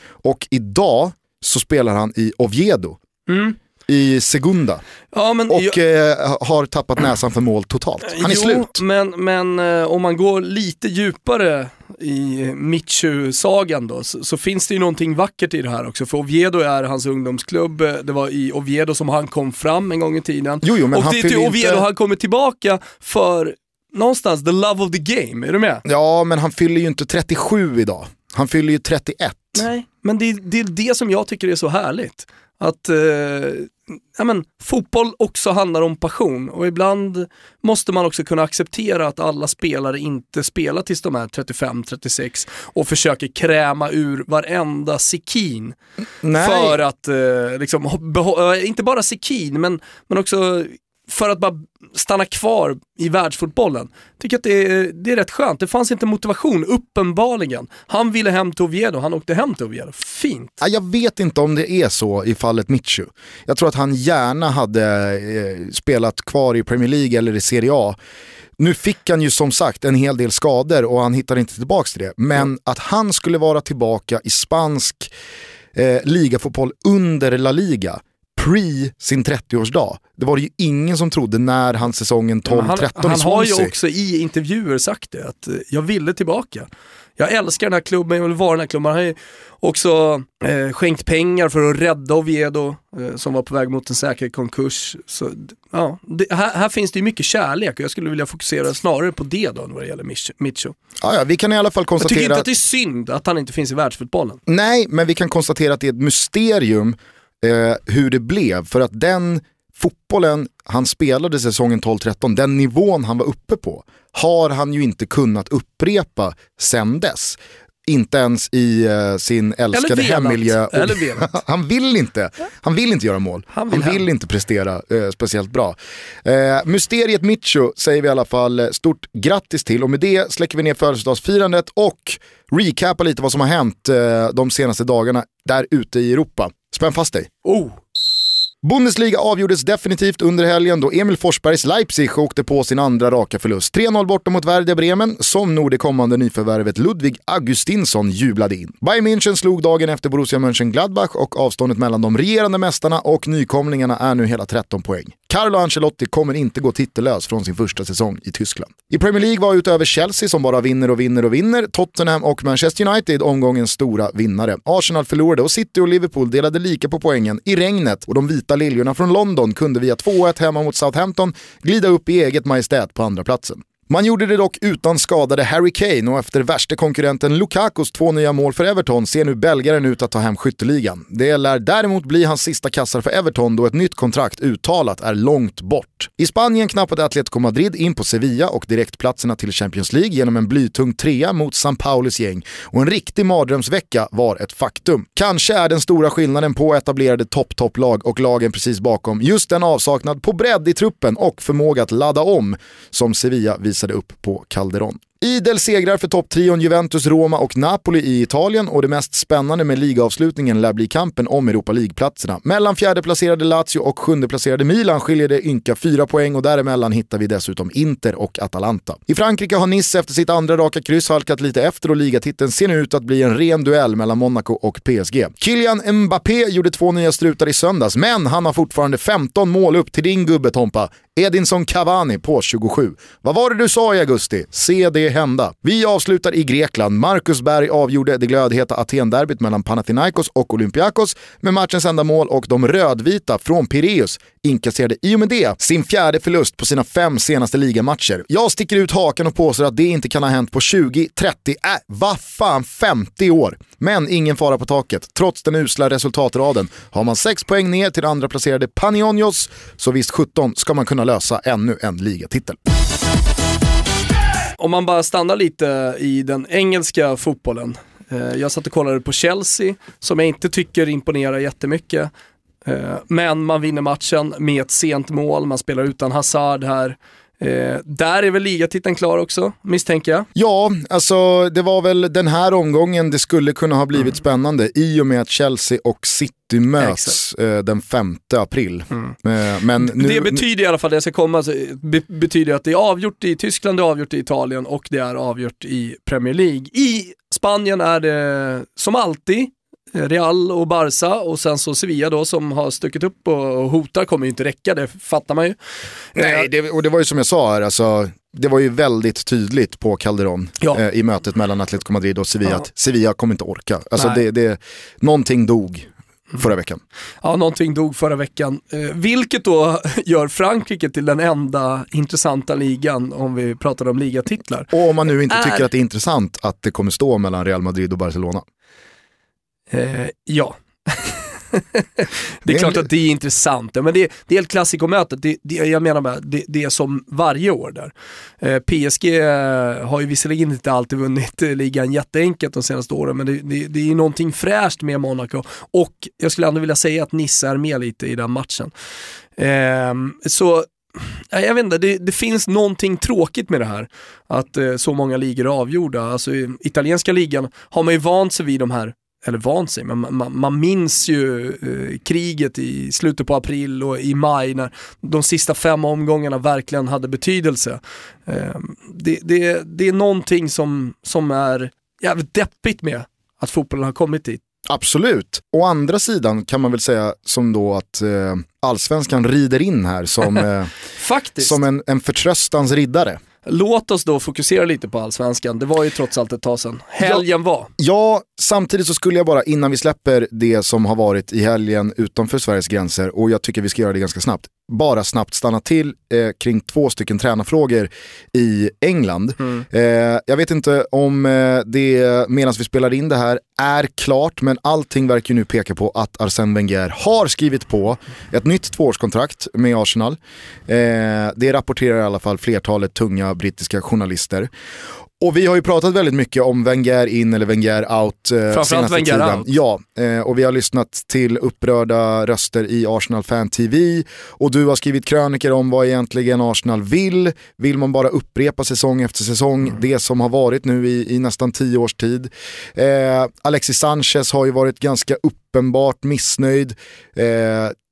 Och idag så spelar han i Oviedo, Mm. I Segunda Ja, och jag- eh, har tappat näsan för mål totalt. Han är jo, slut. Men, men eh, om man går lite djupare i Michu-sagan då, så, så finns det ju någonting vackert i det här också. För Oviedo är hans ungdomsklubb, Eh, det var i Oviedo som han kom fram en gång i tiden. Jo, jo, men och han det är till Oviedo inte- han kommer tillbaka för någonstans the love of the game, är du med? Ja, men han fyller ju inte 37 idag. Han fyller ju 31. Nej, men det, det är det som jag tycker är så härligt. Att eh, ja, men, fotboll också handlar om passion och ibland måste man också kunna acceptera att alla spelare inte spelar tills de är 35-36 och försöker kräma ur varenda sekin. För att, eh, liksom, eh, inte bara sekin, men, men också för att bara stanna kvar i världsfotbollen. Tycker att det är, det är rätt skönt. Det fanns inte motivation, uppenbarligen. Han ville hem till Oviedo, han åkte hem till Oviedo. Fint. Ja, Jag vet inte om det är så i fallet Mitchu. Jag tror att han gärna hade eh, spelat kvar i Premier League eller i Serie A. Nu fick han ju som sagt en hel del skador och han hittar inte tillbaka till det. Men att han skulle vara tillbaka i spansk eh, ligafotboll under La Liga, pre sin 30-årsdag. Det var det ju ingen som trodde när han säsongen 12-13 han, i han har ju Swansea. också i intervjuer sagt det, att eh, jag ville tillbaka. Jag älskar den här klubben, jag vill vara den här klubben. Han har ju också eh, skänkt pengar för att rädda Oviedo, eh, som var på väg mot en säker konkurs. Så, ja, det, här, här finns det ju mycket kärlek och jag skulle vilja fokusera snarare på det då, än vad det gäller Mich- Mitcho. Ja, ja, vi kan i alla fall Jag tycker konstatera... inte att det är synd att han inte finns i världsfotbollen. Nej, men vi kan konstatera att det är ett mysterium eh, hur det blev. För att den fotbollen han spelade säsongen 12-13, den nivån han var uppe på, har han ju inte kunnat upprepa sen dess. Inte ens i eh, sin älskade hemmiljö. Och- Eller velat. han vill inte. Han vill inte göra mål. Han Han vill vill, hem. inte prestera eh, speciellt bra. Eh, mysteriet Micho säger vi i alla fall stort grattis till och med det släcker vi ner födelsedagsfirandet och recapar lite vad som har hänt eh, de senaste dagarna där ute i Europa. Spänn fast dig. Oh, Bundesliga avgjordes definitivt under helgen då Emil Forsbergs Leipzig åkte på sin andra raka förlust. 3-0 borta mot Werder Bremen, som nog det kommande nyförvärvet Ludvig Augustinsson jublade in. Bayern München slog dagen efter Borussia Mönchengladbach och avståndet mellan de regerande mästarna och nykomlingarna är nu hela 13 poäng. Carlo Ancelotti kommer inte gå titellös från sin första säsong i Tyskland. I Premier League var utöver Chelsea som bara vinner och vinner och vinner, Tottenham och Manchester United omgångens stora vinnare. Arsenal förlorade och City och Liverpool delade lika på poängen i regnet och de vita liljorna från London kunde via 2-1 hemma mot Southampton glida upp i eget majestät på andra platsen. Man gjorde det dock utan skadade Harry Kane och efter värste konkurrenten Lukakos två nya mål för Everton ser nu belgaren ut att ta hem skytteligan. Det lär däremot bli hans sista kassar för Everton då ett nytt kontrakt uttalat är långt bort. I Spanien knappade Atletico Madrid in på Sevilla och direktplatserna till Champions League genom en blytung trea mot San Paulis gäng och en riktig mardrömsvecka var ett faktum. Kanske är den stora skillnaden på etablerade topp-topplag och lagen precis bakom just den avsaknad på bredd i truppen och förmåga att ladda om som Sevilla visade upp på Calderon. Idel segrar för topptrion Juventus, Roma och Napoli i Italien och det mest spännande med ligaavslutningen lär bli kampen om Europa League-platserna. Mellan fjärdeplacerade Lazio och sjundeplacerade Milan skiljer det ynka fyra poäng och däremellan hittar vi dessutom Inter och Atalanta. I Frankrike har Nice efter sitt andra raka kryss halkat lite efter och ligatiteln ser nu ut att bli en ren duell mellan Monaco och PSG. Kylian Mbappé gjorde två nya strutar i söndags, men han har fortfarande 15 mål upp till din gubbe Tompa. Edinson Cavani på 27. Vad var det du sa i augusti? Se det hända. Vi avslutar i Grekland. Marcus Berg avgjorde det glödheta Aten-derbyt mellan Panathinaikos och Olympiakos med matchens enda mål och de rödvita från Pireus inkasserade i och med det sin fjärde förlust på sina fem senaste ligamatcher. Jag sticker ut hakan och påstår att det inte kan ha hänt på 20, 30, äh, vad fan 50 år. Men ingen fara på taket. Trots den usla resultatraden har man 6 poäng ner till andra placerade Panionios, så visst 17 ska man kunna lösa ännu en ligatitel om man bara stannar lite i den engelska fotbollen. Eh, jag satt och kollade på Chelsea, som jag inte tycker imponerar jättemycket. Eh, men man vinner matchen med ett sent mål, man spelar utan Hazard här. Eh, där är väl ligatiteln klar också, misstänker jag. Ja, alltså det var väl den här omgången det skulle kunna ha blivit spännande i och med att Chelsea och City möts eh, den 5 april. Eh, men nu, det betyder i alla fall, det jag ska komma, alltså, be betyder att det är avgjort i Tyskland, det är avgjort i Italien och det är avgjort i Premier League. I Spanien är det som alltid Real och Barca och sen så Sevilla då som har stuckit upp och hotar kommer ju inte räcka, det fattar man ju. Nej, det, och det var ju som jag sa här, alltså, det var ju väldigt tydligt på Calderon Ja. eh, i mötet mellan Atletico Madrid och Sevilla Ja. att Sevilla kommer inte orka. Alltså det, det, någonting dog förra veckan. Ja, någonting dog förra veckan. Eh, vilket då gör Frankrike till den enda intressanta ligan om vi pratar om ligatitlar. Och om man nu inte Är- tycker att det är intressant att det kommer stå mellan Real Madrid och Barcelona. Eh, ja. det är klart att det är intressant, men det, det är ett klassikomöte. Det, det, jag menar bara, det, det är som varje år där. Eh, PSG eh, har ju visserligen inte alltid vunnit eh, ligan jätteenkelt de senaste åren, men det, det, det är någonting fräscht med Monaco. Och jag skulle ändå vilja säga att Nice är med lite i den matchen. Ehm, så jag vet inte, det, det finns någonting tråkigt med det här. Att eh, så många ligor är avgjorda. Alltså i italienska ligan har man ju vant sig vid de här, eller vant sig, men man, man, minns ju eh, kriget i slutet på april och i maj när de sista fem omgångarna verkligen hade betydelse. Eh, det, det, det är någonting som, som är jävligt deppigt med att fotbollen har kommit dit. Absolut. Å andra sidan kan man väl säga som då att eh, allsvenskan rider in här som, eh, Faktiskt. som en, en förtröstans riddare. Låt oss då fokusera lite på allsvenskan. Det var ju trots allt ett tag sedan. Helgen var. Ja, samtidigt så skulle jag bara innan vi släpper det som har varit i helgen utanför Sveriges gränser och jag tycker vi ska göra det ganska snabbt. Bara snabbt stanna till eh, kring två stycken tränarfrågor i England. Eh, jag vet inte om eh, det medan vi spelar in det här är klart men allting verkar ju nu peka på att Arsène Wenger har skrivit på ett nytt tvåårskontrakt med Arsenal. Eh, det rapporterar i alla fall flertalet tunga brittiska journalister. Och vi har ju pratat väldigt mycket om Wenger in eller Wenger out eh, Framförallt Wenger tiden. out. Ja, eh, och vi har lyssnat till upprörda röster i Arsenal Fan TV och du har skrivit krönikor om vad egentligen Arsenal vill. Vill man bara upprepa säsong efter säsong Mm. det som har varit nu i, i nästan tio års tid. Eh, Alexis Sanchez har ju varit ganska uppenbart missnöjd. Eh,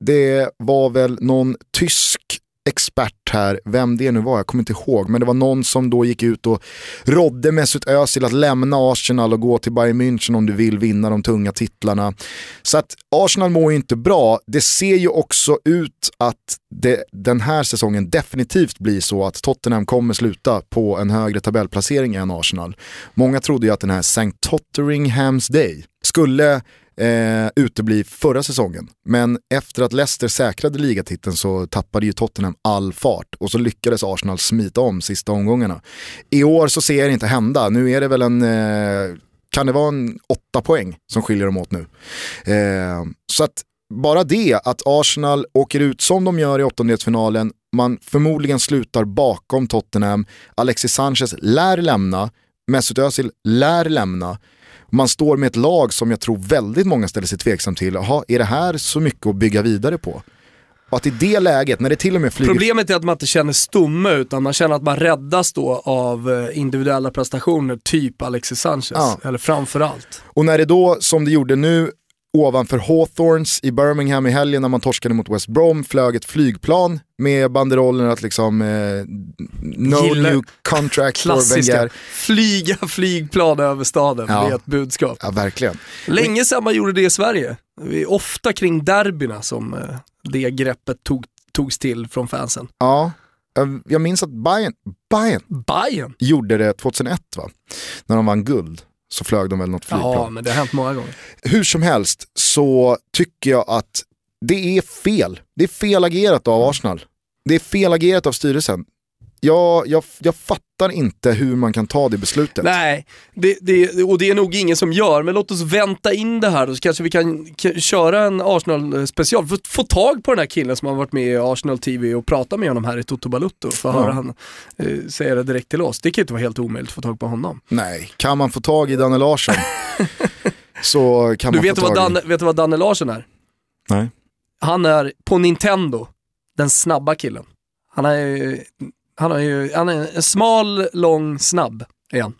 det var väl någon tysk expert här, vem det nu var, jag kommer inte ihåg, men det var någon som då gick ut och rådde Mesut Özil att lämna Arsenal och gå till Bayern München om du vill vinna de tunga titlarna. Så att Arsenal mår ju inte bra. Det ser ju också ut att det, den här säsongen definitivt blir så att Tottenham kommer sluta på en högre tabellplacering än Arsenal. Många trodde ju att den här St. Totteringham's Day skulle eh, utebli förra säsongen. Men efter att Leicester säkrade ligatiteln så tappade ju Tottenham all fart och så lyckades Arsenal smita om sista omgångarna. I år så ser jag det inte hända, nu är det väl en, eh, kan det vara en åtta poäng som skiljer dem åt nu. Eh, så att bara det att Arsenal åker ut som de gör i åttondelsfinalen, man förmodligen slutar bakom Tottenham, Alexis Sanchez lär lämna, Mesut Özil lär lämna, man står med ett lag som jag tror väldigt många ställer sig tveksam till. Jaha, är det här så mycket att bygga vidare på? Och att i det läget, när det till och med flyger... Problemet är att man inte känner stomme utan man känner att man räddas då av eh, individuella prestationer, typ Alexis Sanchez. Ja. Eller framförallt. Och när det då, som det gjorde nu, ovanför Hawthorns i Birmingham i helgen när man torskade mot West Brom, flög ett flygplan med banderollen att liksom eh, no Gillar- new contract for Klassiska, Wenger. flyga flygplan över staden, Ja. det är ett budskap. Ja, verkligen. Länge sedan man gjorde det i Sverige. Det är ofta kring derbyna som eh, det greppet tog, togs till från fansen. Ja, jag- jag minns att Bayern, Bayern Bayern? gjorde det 2001 va? När de vann guld så flög de väl något flygplan. Ja, men det har hänt många gånger. hur som helst så tycker jag att det är fel. Det är fel agerat av Arsenal. Det är fel agerat av styrelsen. Jag, jag, jag fattar inte hur man kan ta det beslutet. Nej, det, det, och det är nog ingen som gör, men låt oss vänta in det här så kanske vi kan köra en Arsenal-special. Få, få tag på den här killen som har varit med i Arsenal TV och prata med honom här i Toto Balutto. För att Ja. höra han eh, säga det direkt till oss. Det kan ju inte vara helt omöjligt att få tag på honom. Nej, kan man få tag i Danne Larsson så kan Du man vet få tag Danne, i... vet du vad Danne Larsson är? Nej. Han är på Nintendo, den snabba killen. Han är han är ju, han är en smal, lång, snabb är han.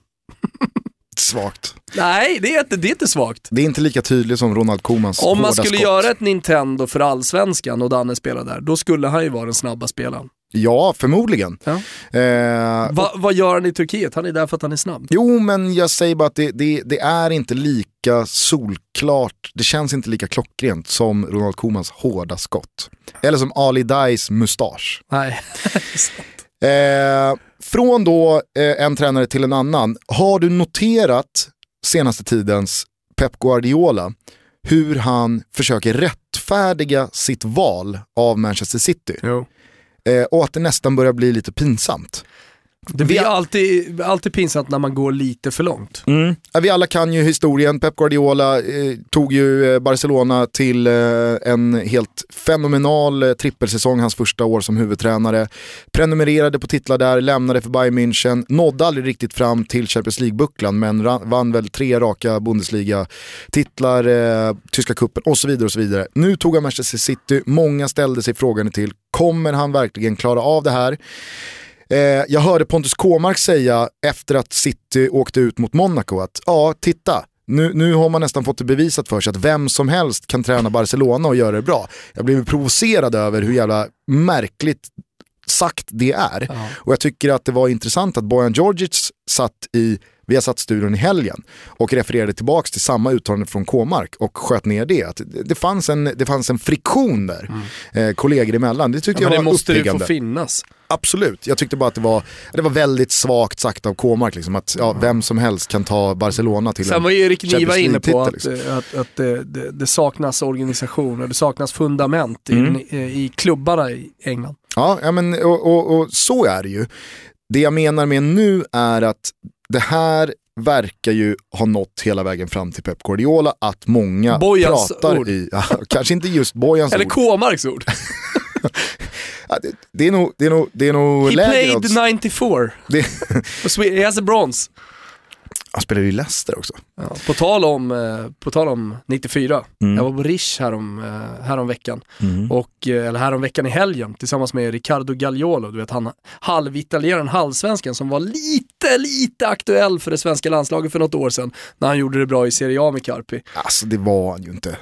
Svagt. Nej, det är inte, det är inte svagt. Det är inte lika tydligt som Ronald Komans Om man skulle skott. göra ett Nintendo för allsvenskan och Danne spelar där, då skulle han ju vara den snabba spelaren. Ja, förmodligen. Ja. Eh, Va, vad gör han i Turkiet? Han är där för att han är snabb. Jo, men jag säger bara att det, det, det är inte lika solklart, det känns inte lika klockrent som Ronald Komans hårda skott. Eller som Ali Dais mustasch. Nej. Eh, från då eh, en tränare till en annan, har du noterat senaste tidens Pep Guardiola hur han försöker rättfärdiga sitt val av Manchester City? Eh, och att det nästan börjar bli lite pinsamt. Det blir alltid, alltid pinsamt när man går lite för långt. Mm. Vi alla kan ju historien. Pep Guardiola eh, tog ju eh, Barcelona till eh, en helt fenomenal eh, trippelsäsong hans första år som huvudtränare. Prenumererade på titlar där, lämnade för Bayern München, nådde aldrig riktigt fram till Champions League-bucklan men ran, vann väl tre raka Bundesliga-titlar, eh, tyska kuppen och så vidare. och så vidare. Nu tog han Manchester City, många ställde sig frågan till, kommer han verkligen klara av det här? Eh, jag hörde Pontus Kåmark säga efter att City åkte ut mot Monaco att ja, titta, nu, nu har man nästan fått det bevisat för sig att vem som helst kan träna Barcelona och göra det bra. Jag blev provocerad över hur jävla märkligt sagt det är. Ja. Och jag tycker att det var intressant att Bojan Djordjic satt i vi har satt studion i helgen och refererade tillbaka till samma uttalande från K-mark och sköt ner det. Att det, det, fanns en, det fanns en friktion där, eh, kollegor emellan. Det tyckte Ja, men jag det var måste ju få uppiggande. finnas. Absolut, jag tyckte bara att det var, det var väldigt svagt sagt av K-mark. Liksom, att ja, vem som helst kan ta Barcelona till Sen en var ju Erik Niva inne på att, liksom. att, att det, det, det saknas organisation och det saknas fundament Mm. i, i klubbarna i England. Ja, ja men, och, och, och så är det ju. Det jag menar med nu är att det här verkar ju ha nått hela vägen fram till Pep Guardiola, att många Bojans pratar ord. i, ja, kanske inte just Bojans Eller ord, K-marks ord. det, är nog, det är nog, det är nog He lägre played odds. 94. Det, He has a bronze. Han spelar ju i Leicester också. Ja, på, tal om, eh, på tal om 94, Mm. jag var på Rish härom, eh, härom veckan. Och, eh, eller härom veckan i helgen tillsammans med Riccardo Gagliolo, du vet han halvitalienaren, halvsvensken som var lite, lite aktuell för det svenska landslaget för något år sedan när han gjorde det bra i Serie A med Carpi. Alltså det var han ju inte.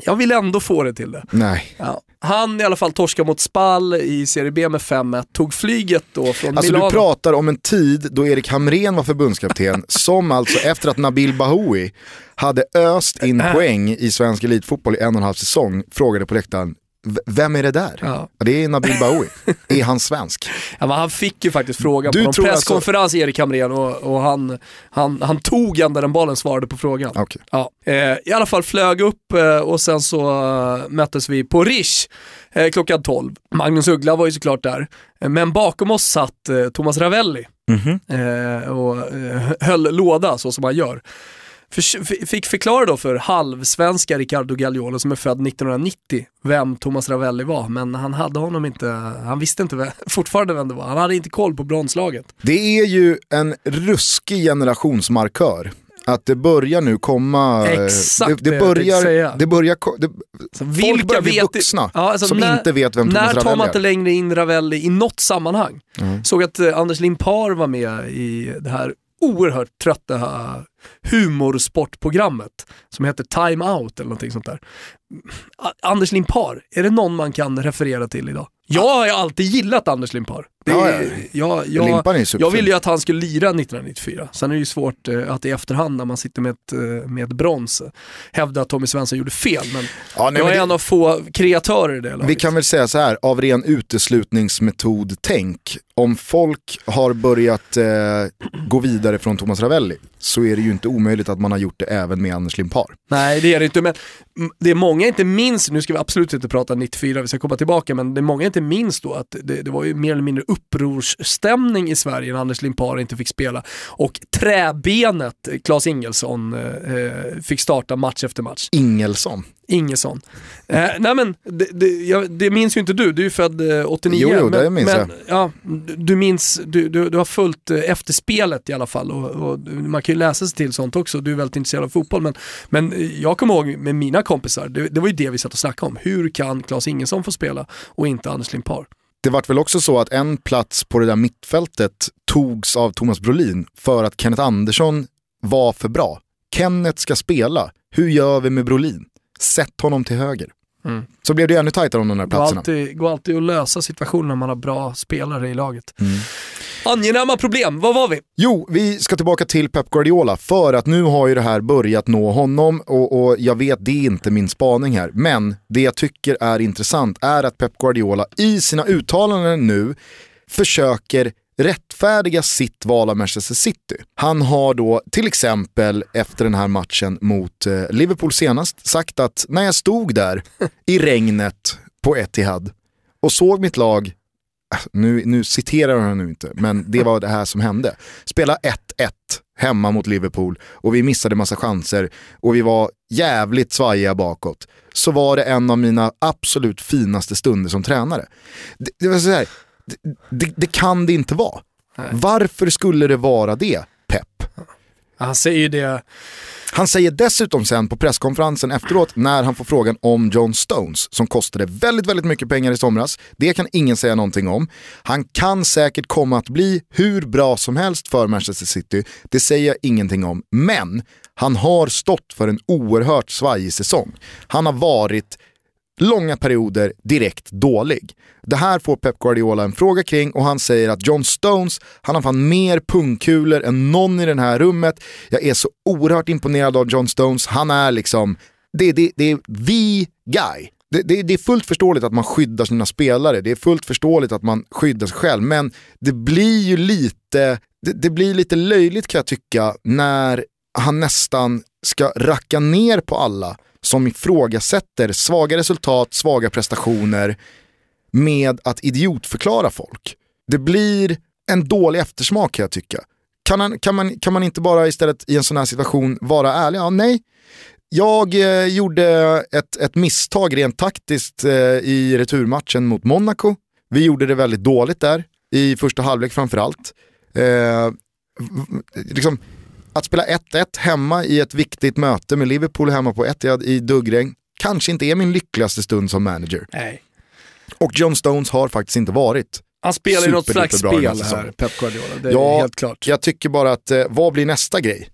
Jag vill ändå få det till det. Nej. Ja. Han i alla fall torskade mot Spal i Serie B med 5-1, tog flyget då från Alltså Milano. du pratar om en tid då Erik Hamrén var förbundskapten, som alltså efter att Nabil Bahoui hade öst in Äh. poäng i svensk elitfotboll i en och en halv säsong, frågade på läktaren, "V- vem är det där? Ja. Det är Nabil Bahoui. är han svensk? Ja, men han fick ju faktiskt frågan Du på tror alltså- presskonferens, Erik Hamrén, och, och han, han, han tog ändå den bollen, svarade på frågan. Okej. Ja. Eh, I alla fall flög upp eh, och sen så eh, möttes vi på Rish eh, klockan 12. Magnus Uggla var ju såklart där, eh, men bakom oss satt Thomas Ravelli eh, och eh, höll låda så som han gör. För, fick förklara då för halvsvenska Riccardo Gagliolo som är född 1990 vem Thomas Ravelli var, men han hade honom inte, han visste inte vem, fortfarande vem det var. Han hade inte koll på bronslaget. Det är ju en ruskig generationsmarkör. Att det börjar nu komma... Exakt det, det det börjar, säga. det börjar, det, Så folk börjar bli vuxna Ja, alltså som när- inte vet vem Thomas När tar Ravelli man inte är. längre in Ravelli i något sammanhang? Mm. Såg att eh, Anders Limpar var med i det här oerhört trötta humorsportprogrammet som heter Time Out eller någonting sånt där. Anders Limpar, är det någon man kan referera till idag? Jag har ju alltid gillat Anders Limpar. Det, Ja, ja. jag, jag, jag ville ju att han skulle lira 1994. Sen är det ju svårt eh, att i efterhand när man sitter med ett, eh, med ett brons eh, hävda att Tommy Svensson gjorde fel. Men Ja, nej, jag men är det- en av få kreatörer i det Vi laget. kan väl säga så här, av ren uteslutningsmetod-tänk, om folk har börjat eh, gå vidare från Thomas Ravelli så är det ju inte omöjligt att man har gjort det även med Anders Limpar. Nej det är det inte, men det är många många inte minns, nu ska vi absolut inte prata 94, vi ska komma tillbaka, men det många inte minns då att det, det var ju mer eller mindre upprorsstämning i Sverige när Anders Limpar inte fick spela och träbenet Claes Ingelsson eh, eh fick starta match efter match. Ingelsson. Ingesson. Eh, nej men, det, det, jag, det minns ju inte du, du är ju född eh, 89. Jo, jo, men, det minns men, jag. Ja, du, minns, du, du, du har följt eh, efterspelet i alla fall och, och man kan ju läsa sig till sånt också, du är väldigt intresserad av fotboll. Men, men eh, jag kommer ihåg med mina kompisar, det, det var ju det vi satt och snackade om. Hur kan Claes Ingesson få spela och inte Anders Limpar? Det vart väl också så att en plats på det där mittfältet togs av Thomas Brolin för att Kenneth Andersson var för bra. Kenneth ska spela, hur gör vi med Brolin? Sätt honom till höger. Mm. Så blev det ännu tajtare om de där Går platserna. alltid, går alltid att lösa situationer när man har bra spelare i laget. Mm. Angenäma problem, vad var vi? Jo, vi ska tillbaka till Pep Guardiola för att nu har ju det här börjat nå honom och, och jag vet det är inte min spaning här. Men det jag tycker är intressant är att Pep Guardiola i sina uttalanden nu försöker rättfärdiga sitt val av Manchester City. Han har då till exempel efter den här matchen mot eh, Liverpool senast sagt att när jag stod där i regnet på Etihad och såg mitt lag äh, nu, nu citerar han nu inte, men det var det här som hände. Spela 1-1 hemma mot Liverpool och vi missade massa chanser och vi var jävligt svajiga bakåt. Så var det en av mina absolut finaste stunder som tränare. Det, det, var så här, det, det, kan det inte vara. Varför skulle det vara det, Pep? Han säger ju det, Han säger dessutom sen på presskonferensen efteråt när han får frågan om John Stones som kostade väldigt, väldigt mycket pengar i somras. Det kan ingen säga någonting om. Han kan säkert komma att bli hur bra som helst för Manchester City. Det säger jag ingenting om. Men han har stått för en oerhört svajig säsong. Han har varit långa perioder direkt dålig. Det här får Pep Guardiola en fråga kring och han säger att John Stones, han har fan mer pungkulor än någon i det här rummet. Jag är så oerhört imponerad av John Stones. Han är liksom, det, det, det är the guy. Det, det, det är fullt förståeligt att man skyddar sina spelare, det är fullt förståeligt att man skyddar sig själv, men det blir ju lite, det, det blir lite löjligt kan jag tycka när han nästan ska racka ner på alla som ifrågasätter svaga resultat, svaga prestationer med att idiotförklara folk. Det blir en dålig eftersmak kan jag tycka. Kan, man, kan, man, kan man inte bara istället i en sån här situation vara ärlig? Ja, nej. Jag eh, gjorde ett, ett misstag rent taktiskt eh, i returmatchen mot Monaco. Vi gjorde det väldigt dåligt där, i första halvlek framförallt. Eh, liksom, att spela 1-1 hemma i ett viktigt möte med Liverpool hemma på Etihad i duggregn kanske inte är min lyckligaste stund som manager. nej. Och John Stones har faktiskt inte varit. Han spelar ju något slags spel här. Pep Guardiola. Det är Ja, helt klart. Jag tycker bara att, eh, vad blir nästa grej?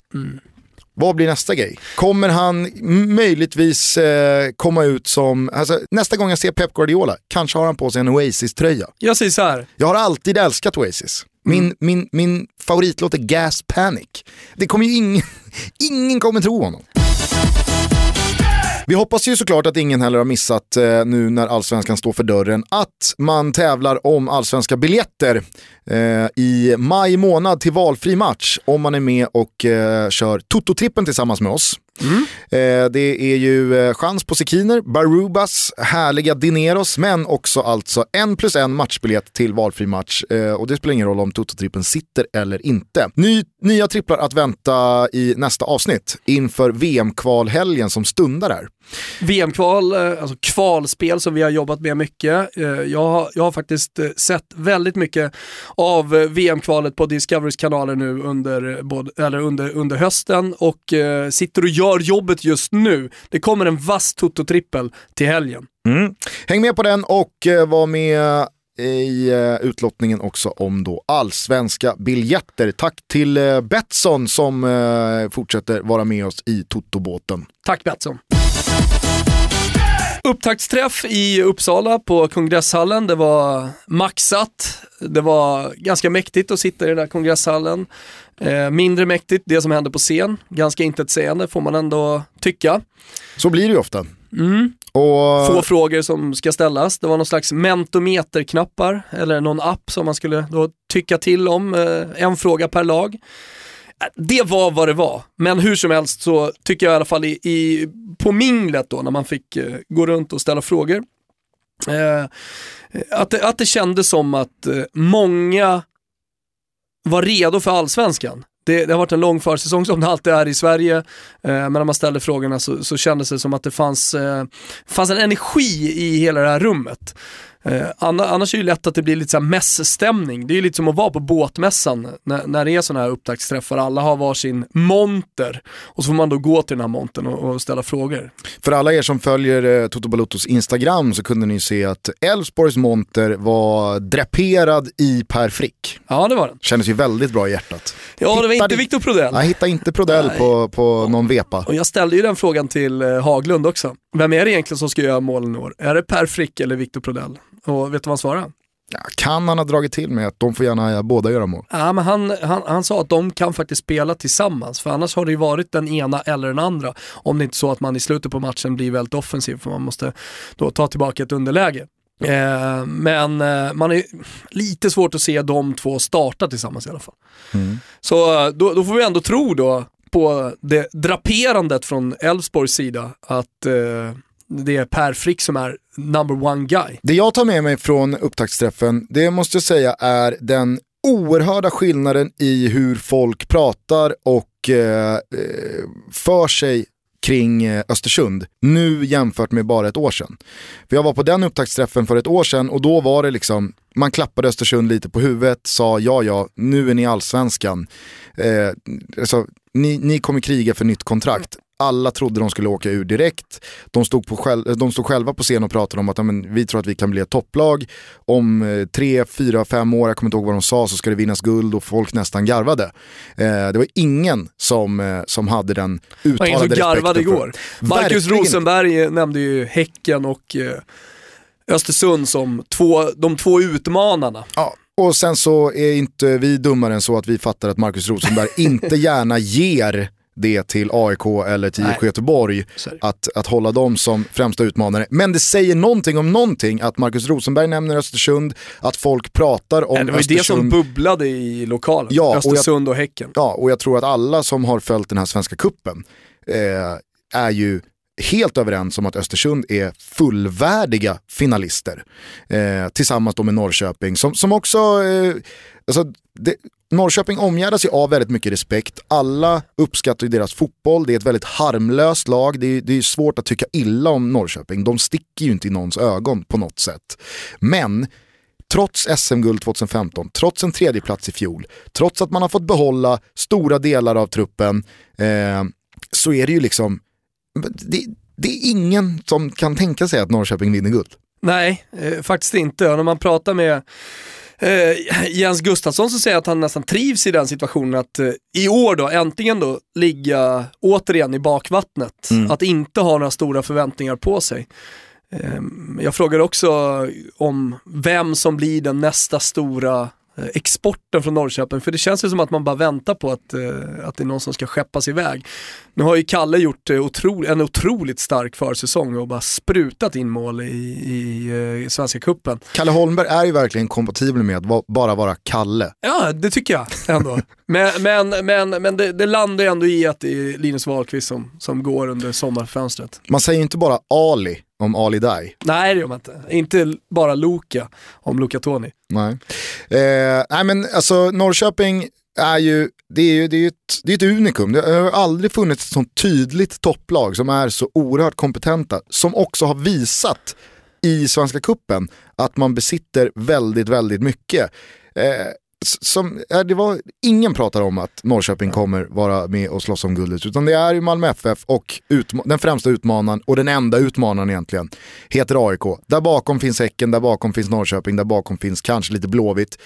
Vad blir nästa grej? Kommer han möjligtvis eh, komma ut som, alltså, nästa gång jag ser Pep Guardiola, kanske har han på sig en Oasis-tröja. Jag säger så här, Jag har alltid älskat Oasis. Min, min, min favoritlåt är Gas Panic. Det kommer ju ingen, ingen kommer tro honom. Vi hoppas ju såklart att ingen heller har missat eh, nu när allsvenskan står för dörren att man tävlar om allsvenska biljetter eh, i maj månad till valfri match om man är med och eh, kör Toto-trippen tillsammans med oss. Eh, det är ju eh, chans på Sekiner, Barubas, härliga Dineros men också alltså en plus en matchbiljett till valfri match. Eh, och det spelar ingen roll om Toto-trippen sitter eller inte. Ny, nya tripplar att vänta i nästa avsnitt inför VM-kvalhelgen som stundar här. VM-kval, eh, alltså kvalspel som vi har jobbat med mycket. Eh, Jag har, jag har faktiskt eh, sett väldigt mycket av VM-kvalet på Discoverys kanaler nu under, både, eller under, under hösten och eh, sitter och gör jobbet just nu. Det kommer en vass Toto-trippel till helgen. Mm. Häng med på den och var med i utlottningen också om då allsvenska biljetter. Tack till Betsson som fortsätter vara med oss i Totobåten. Tack Betsson. Upptaktsträff i Uppsala på kongresshallen. Det var maxat. Det var ganska mäktigt att sitta i den där kongresshallen. Eh, mindre mäktigt det som hände på scen. Ganska intetsägande får man ändå tycka. Så blir det ju ofta. Mm. Och, Få frågor som ska ställas. Det var någon slags mentometerknappar eller någon app som man skulle då tycka till om. Eh, en fråga per lag. Det var vad det var, men hur som helst så tycker jag i alla fall i, i, på minglet då när man fick eh, gå runt och ställa frågor. Eh, att, det, att det kändes som att eh, många var redo för allsvenskan. Det, det har varit en lång försäsong som det alltid är i Sverige, eh, men när man ställde frågorna så, så kändes det som att det fanns, eh, fanns en energi i hela det här rummet. Eh, anna- annars är det ju lätt att det blir lite så här mässstämning. Det är ju lite som att vara på båtmässan när, när det är sådana här upptaktsträffar. Alla har varsin monter och så får man då gå till den här montern och, och ställa frågor. För alla er som följer eh, Toto Balottos Instagram så kunde ni se att Elfsborgs monter var draperad i Per Frick. Ja, det var den. Kändes ju väldigt bra i hjärtat. Ja, det var inte Viktor Prodell. Jag hittade inte Prodell Nej. på, på någon vepa. Och jag ställde ju den frågan till eh, Haglund också. Vem är det egentligen som ska göra målen i år? Är det Per Frick eller Viktor Prodell? Och vet du vad han svarade? Ja, kan han ha dragit till med att de får gärna båda göra mål? Ja, men han, han, han sa att de kan faktiskt spela tillsammans, för annars har det ju varit den ena eller den andra. Om det inte är så att man i slutet på matchen blir väldigt offensiv, för man måste då ta tillbaka ett underläge. Eh, men eh, man är lite svårt att se de två starta tillsammans i alla fall. Så eh, då, då får vi ändå tro då på det draperandet från Elfsborgs sida att eh, det är Per Frick som är number one guy. Det jag tar med mig från upptaktsträffen, det måste jag säga är den oerhörda skillnaden i hur folk pratar och eh, eh för sig kring eh, Östersund nu jämfört med bara ett år sedan. För jag var på den upptaktsträffen för ett år sedan och då var det liksom, man klappade Östersund lite på huvudet, sa ja ja, nu är ni allsvenskan. Eh, alltså, ni, ni kommer kriga för nytt kontrakt. Alla trodde de skulle åka ur direkt. De stod, på själv, de stod själva på scen och pratade om att men, vi tror att vi kan bli ett topplag. Om eh, tre, fyra, fem år, jag kommer inte ihåg vad de sa, så ska det vinnas guld och folk nästan garvade. Eh, det var ingen som, eh, som hade den uttalade var ingen som garvade respekten igår. Marcus Verkligen. Rosenberg nämnde ju Häcken och eh, Östersund som två, de två utmanarna. Ja, och sen så är inte vi dummare än så att vi fattar att Marcus Rosenberg inte gärna ger det till AIK eller till. IFK Göteborg att, att hålla dem som främsta utmanare. Men det säger någonting om någonting att Marcus Rosenberg nämner Östersund, att folk pratar om Nej, det var ju det som Östersund. bubblade i lokalen. Ja, och jag- Östersund och Häcken. Ja, och jag tror att alla som har följt den här svenska kuppen eh, är ju helt överens om att Östersund är fullvärdiga finalister. Eh, tillsammans då med Norrköping som, som också, eh, alltså, det, Norrköping omgärdas ju av väldigt mycket respekt. Alla uppskattar ju deras fotboll, det är ett väldigt harmlöst lag. Det är, det är svårt att tycka illa om Norrköping, de sticker ju inte i någons ögon på något sätt. Men trots SM-guld 2015, trots en tredjeplats i fjol, trots att man har fått behålla stora delar av truppen, eh, så är det ju liksom, det, det är ingen som kan tänka sig att Norrköping vinner guld. Nej, eh, faktiskt inte. Och när man pratar med eh, Jens Gustafsson så säger jag att han nästan trivs i den situationen att eh, i år då äntligen då ligga återigen i bakvattnet. Att inte ha några stora förväntningar på sig. Eh, jag frågar också om vem som blir den nästa stora exporten från Norrköping, för det känns ju som att man bara väntar på att, eh, att det är någon som ska skeppas iväg. Nu har ju Kalle gjort eh, otro, en otroligt stark försäsong och bara sprutat in mål i, i, eh, i Svenska Cupen. Kalle Holmberg är ju verkligen kompatibel med att bara vara Kalle. Ja, det tycker jag ändå. men men, men, men det, det landar ju ändå i att det är Linus Wahlqvist som, som går under sommarfönstret. Man säger ju inte bara Ali om Ali Dai. Nej, det gör man inte. Inte bara Luka om Luka Toni. Nej. Eh, nej men alltså Norrköping är ju, det är ju det är ett, det är ett unikum. Det har aldrig funnits ett sånt tydligt topplag som är så oerhört kompetenta. Som också har visat i Svenska Kuppen att man besitter väldigt, väldigt mycket. Eh, som, det var, ingen pratar om att Norrköping kommer vara med och slåss om guldet, utan det är ju Malmö FF och utma- den främsta utmanaren och den enda utmanaren egentligen heter AIK. Där bakom finns Häcken, där bakom finns Norrköping, där bakom finns kanske lite Blåvitt.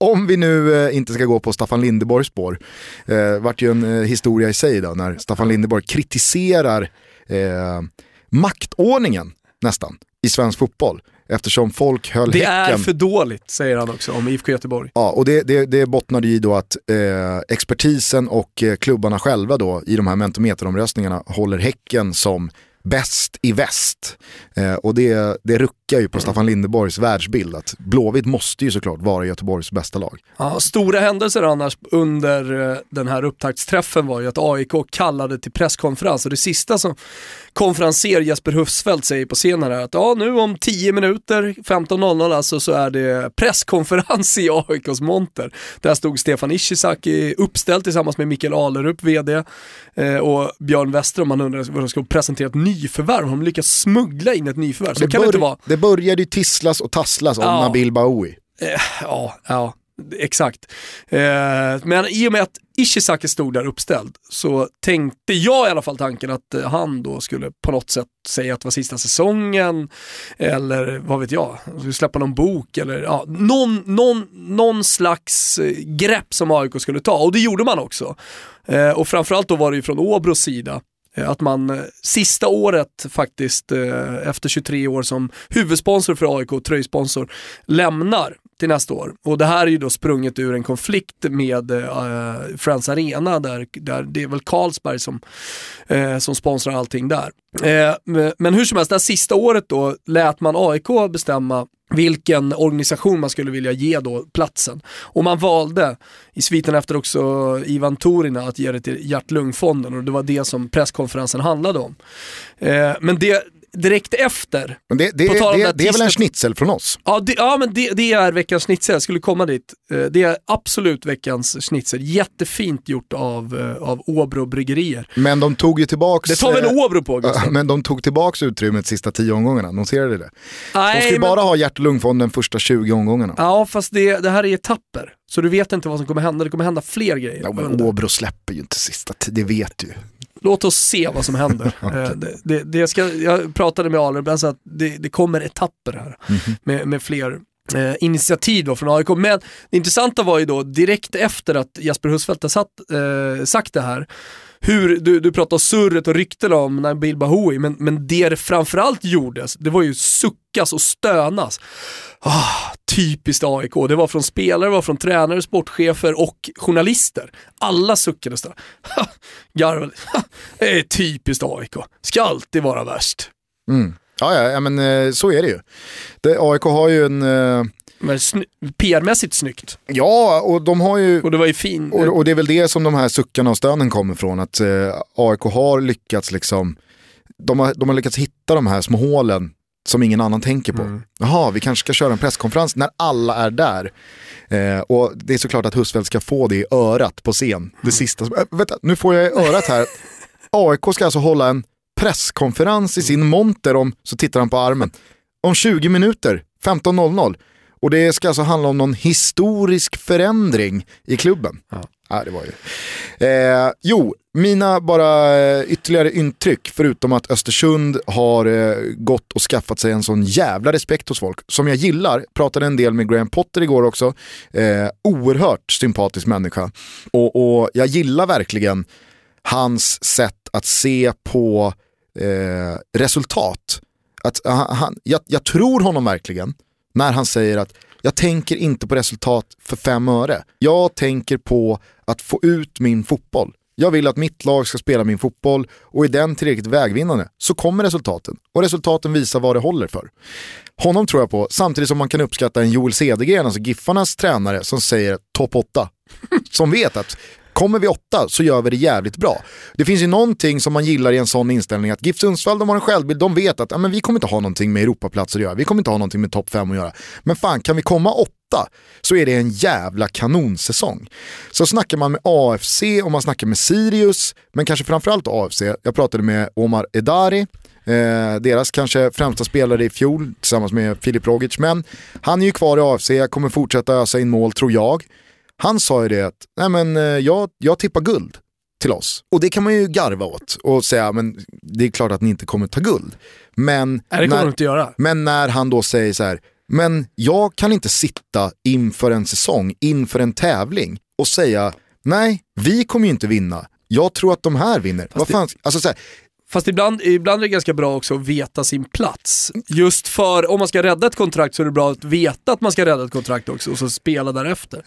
Om vi nu eh, inte ska gå på Staffan Lindeborgs spår, eh, vart ju en eh, historia i sig då, när Staffan Lindeborg kritiserar eh, maktordningen nästan i svensk fotboll. Eftersom folk höll Det Häcken... är för dåligt, säger han också om IFK Göteborg. Ja, och det, det, det bottnade i då att eh, expertisen och eh, klubbarna själva då i de här mentometeromröstningarna håller Häcken som bäst i väst. Eh, och det, det ruckar ju på Staffan Lindeborgs världsbild att Blåvitt måste ju såklart vara Göteborgs bästa lag. Ja, stora händelser annars under eh, den här upptaktsträffen var ju att AIK kallade till presskonferens och det sista som konferenser Jesper Hufsfeldt säger på scenen är att ja, nu om 10 minuter, 15.00 alltså, så är det presskonferens i AIKs monter. Där stod Stefan Ishizaki uppställd tillsammans med Mikael Alerup, VD, eh, och Björn Westerholm. Man undrar vad de ska presentera ett nyförvärv. Har de lyckats smuggla in ett nyförvärv? Så kan det inte vara. Det började ju tisslas och tasslas om Ja. Nabil Bahoui. Ja, ja, exakt. Eh, men i och med att Ishizaki stod där uppställd så tänkte jag i alla fall tanken att eh, han då skulle på något sätt säga att det var sista säsongen eller vad vet jag, skulle släppa någon bok eller ja, någon, någon, någon slags eh, grepp som AIK skulle ta och det gjorde man också. Eh, och framförallt då var det ju från Åbros sida eh, Eh, att man eh, sista året faktiskt, eh, efter 23 år som huvudsponsor för AIK, tröjsponsor, lämnar till nästa år. Och det här är ju då sprunget ur en konflikt med eh, Friends Arena där, där det är väl Carlsberg som, eh, som sponsrar allting där. Eh, men- hur som helst, det här sista året då lät man AIK bestämma vilken organisation man skulle vilja ge då platsen. Och man valde, i sviten efter också Ivan Torina, att ge det till Hjärt-Lungfonden och det var det som presskonferensen handlade om. Eh, men det, direkt efter, Men det, det, det, det det, är väl en schnitzel från oss? Ja, det, ja men det, är veckans schnitzel, jag skulle komma dit. Eh, Det är absolut veckans schnitzel. Jättefint gjort av, eh, av Åbro bryggerier. Men de tog ju tillbaks... Det tar väl eh, Åbro på Gustav? Men de tog tillbaks utrymmet sista tio omgångarna, du det? De Nej, ska ju men- bara ha hjärt och lungfonden första 20 omgångarna. Ja, fast det, här är etapper. Så du vet inte vad som kommer hända. Det kommer hända fler grejer. Ja, men. Åbro släpper ju inte sista tio, det vet du. Låt oss se vad som händer. Eh, det, det, det ska, jag pratade med sa att det, det kommer etapper här Mhm. med, med fler eh, initiativ då från AIK. Men det intressanta var ju då direkt efter att Jasper Husfeldt har satt, eh, sagt det här, hur, du, du pratar om surret och rykten om Nabil Bahoui, men, men det det framförallt gjordes, det var ju suckas och stönas. Ah, typiskt AIK. Det var från spelare, det var från tränare, sportchefer och journalister. Alla suckade så. Garvade. Det är typiskt AIK. Ska alltid vara värst. Mm. Ja, ja, men eh, så är det ju. Det, AIK har ju en... eh, Men sny- PR-mässigt snyggt. Ja, och de har ju... Och det var ju fin... Och, och det är väl det som de här suckarna och stönen kommer från, att eh, AIK har lyckats liksom, de har, de har lyckats hitta de här små hålen som ingen annan tänker på. Mm. Jaha, vi kanske ska köra en presskonferens när alla är där. Eh, och det är såklart att Husfeldt ska få det i örat på scen. Det sista, som- äh, vänta, nu får jag i örat här. AIK ska alltså hålla en presskonferens i sin monter om, så tittar han på armen, om 20 minuter, 15.00. Och det ska alltså handla om någon historisk förändring i klubben. Ja. det var ju. Eh, jo, mina bara eh, ytterligare intryck, förutom att Östersund har eh, gått och skaffat sig en sån jävla respekt hos folk, som jag gillar, pratade en del med Graham Potter igår också, eh, oerhört sympatisk människa. Och, och jag gillar verkligen hans sätt att se på eh, resultat. Att, han, han, jag, jag tror honom verkligen när han säger att jag tänker inte på resultat för fem öre. Jag tänker på att få ut min fotboll. Jag vill att mitt lag ska spela min fotboll och är den tillräckligt vägvinnande så kommer resultaten. Och resultaten visar vad det håller för. Honom tror jag på, samtidigt som man kan uppskatta en Joel Cedergren, alltså Giffarnas tränare, som säger topp 8. Som vet att kommer vi åtta så gör vi det jävligt bra. Det finns ju någonting som man gillar i en sån inställning att GIF Sundsvall de har en självbild, de vet att ja, men vi kommer inte ha någonting med Europaplatser att göra, vi kommer inte ha någonting med topp 5 att göra. Men fan, kan vi komma åtta så är det en jävla kanonsäsong. Så snackar man med AFC och man snackar med Sirius, men kanske framförallt AFC. Jag pratade med Omar Edari, eh, deras kanske främsta spelare i fjol tillsammans med Filip Rogic, men han är ju kvar i AFC, kommer fortsätta ösa in mål tror jag. Han sa ju det att, nej men eh, jag, jag tippar guld till oss. Och det kan man ju garva åt och säga, men det är klart att ni inte kommer ta guld. Men, Nej, det när, men när han då säger så här, men jag kan inte sitta inför en säsong, inför en tävling och säga, nej, vi kommer ju inte vinna. Jag tror att de här vinner. Vad fan, alltså så här, Fast ibland, ibland är det ganska bra också att veta sin plats. Just för om man ska rädda ett kontrakt så är det bra att veta att man ska rädda ett kontrakt också och så spela därefter.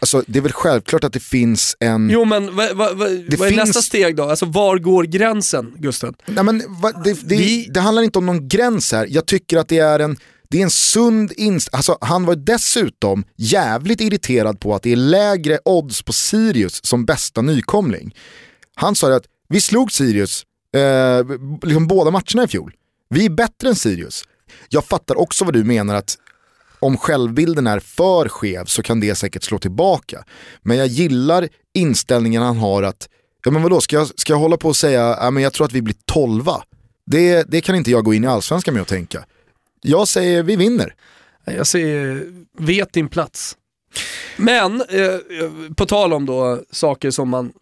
alltså, det är väl självklart att det finns en... Jo men vad, vad, vad, vad är finns- nästa steg då? Alltså var går gränsen Gusten? Nej, men, va, det, det, Vi- det handlar inte om någon gräns här. Jag tycker att det är en, det är en sund inst... Alltså, han var dessutom jävligt irriterad på att det är lägre odds på Sirius som bästa nykomling. Han sa att vi slog Sirius eh, liksom båda matcherna i fjol. Vi är bättre än Sirius. Jag fattar också vad du menar att om självbilden är för skev så kan det säkert slå tillbaka. Men jag gillar inställningen han har att, ja men vadå, ska jag, ska jag hålla på och säga, ja men jag tror att vi blir tolva. Det, det kan inte jag gå in i allsvenskan med och tänka. Jag säger vi vinner. Jag säger, vet din plats. Men, eh, eh, på tal om då saker som man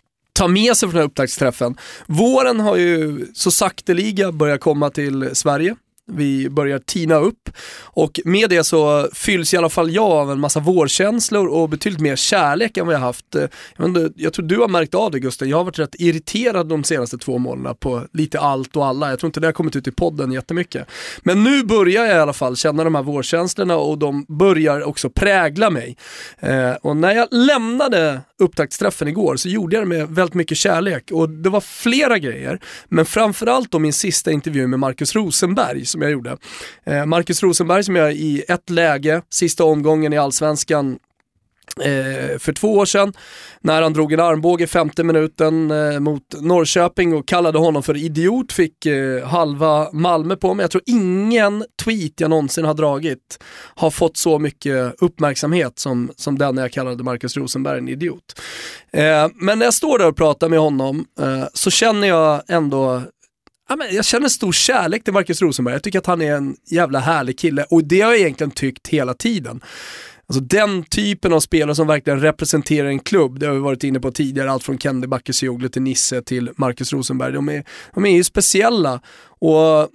ta med sig från den här upptaktsträffen. Våren har ju så sakteliga börjat komma till Sverige. Vi börjar tina upp och med det så fylls i alla fall jag av en massa vårkänslor och betydligt mer kärlek än vad jag haft. Eh, jag, inte, jag tror du har märkt av det Gusten, jag har varit rätt irriterad de senaste två månaderna på lite allt och alla. Jag tror inte det har kommit ut i podden jättemycket. Men nu börjar jag i alla fall känna de här vårkänslorna och de börjar också prägla mig. Eh, och när jag lämnade upptaktsträffen igår så gjorde jag det med väldigt mycket kärlek och det var flera grejer. Men framförallt då min sista intervju med Marcus Rosenberg som jag gjorde. Eh, Marcus Rosenberg som jag i ett läge, sista omgången i Allsvenskan eh, för två år sedan när han drog en armbåge i femte minuten eh, mot Norrköping och kallade honom för idiot, fick eh, halva Malmö på mig. Jag tror ingen tweet jag någonsin har dragit har fått så mycket uppmärksamhet som, som den när jag kallade Marcus Rosenberg en idiot. Eh, men när jag står där och pratar med honom eh, så känner jag ändå jag känner stor kärlek till Marcus Rosenberg. Jag tycker att han är en jävla härlig kille och det har jag egentligen tyckt hela tiden. Alltså den typen av spelare som verkligen representerar en klubb, det har vi varit inne på tidigare, allt från Kennedy Bakircioglu till Nisse till Marcus Rosenberg. De är, de är ju speciella och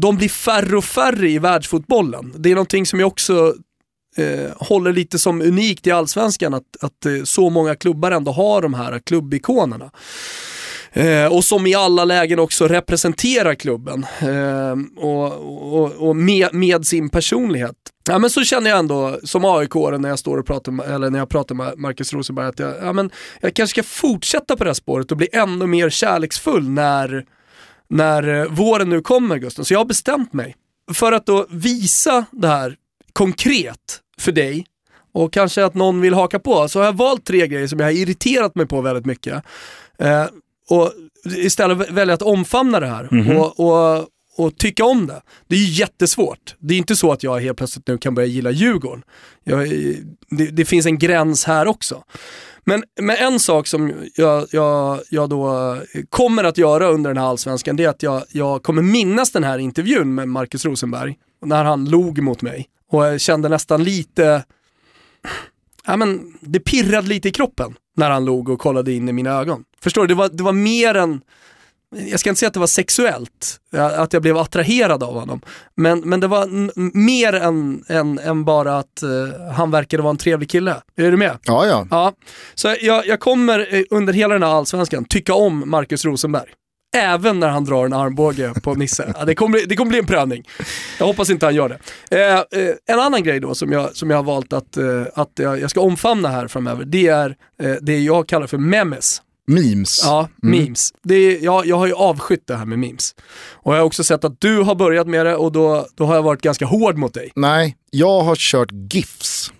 de blir färre och färre i världsfotbollen. Det är någonting som jag också eh, håller lite som unikt i allsvenskan, att, att eh, så många klubbar ändå har de här klubbikonerna. Eh, och som i alla lägen också representerar klubben eh, och, och, och med, med, sin personlighet. Ja, men så känner jag ändå som aik när jag står och pratar med, eller när jag pratar med Marcus Rosenberg att jag, ja, men jag kanske ska fortsätta på det här spåret och bli ännu mer kärleksfull när, när eh, våren nu kommer Gusten. Så jag har bestämt mig för att då visa det här konkret för dig och kanske att någon vill haka på så har jag valt tre grejer som jag har irriterat mig på väldigt mycket. Eh, och istället välja att omfamna det här mm -hmm. och, och, och tycka om det. Det är ju jättesvårt. Det är inte så att jag helt plötsligt nu kan börja gilla Djurgården. Jag, det, det, finns en gräns här också. Men, men en sak som jag, jag, jag då kommer att göra under den här allsvenskan, det är att jag, jag kommer minnas den här intervjun med Marcus Rosenberg, när han log mot mig. Och jag kände nästan lite, ja men det pirrade lite i kroppen när han log och kollade in i mina ögon. Förstår du? Det var, det var mer än, jag ska inte säga att det var sexuellt, att jag blev attraherad av honom. Men, men det var mer än, än, än bara att uh, han verkade vara en trevlig kille. Är du med? Ja, ja. ja. Så jag, jag kommer eh, under hela den här allsvenskan tycka om Marcus Rosenberg. Även när han drar en armbåge på Nisse. Ja, det, kommer, det kommer bli en prövning. Jag hoppas inte han gör det. Eh, eh, en annan grej då som jag, som jag har valt att, eh, att jag, jag, ska omfamna här framöver, det är eh, det jag kallar för memes. Memes. Ja, mm. memes. Det är, jag, jag har ju avskytt det här med memes. Och jag har också sett att du har börjat med det och då, då har jag varit ganska hård mot dig. Nej, jag har kört GIFs.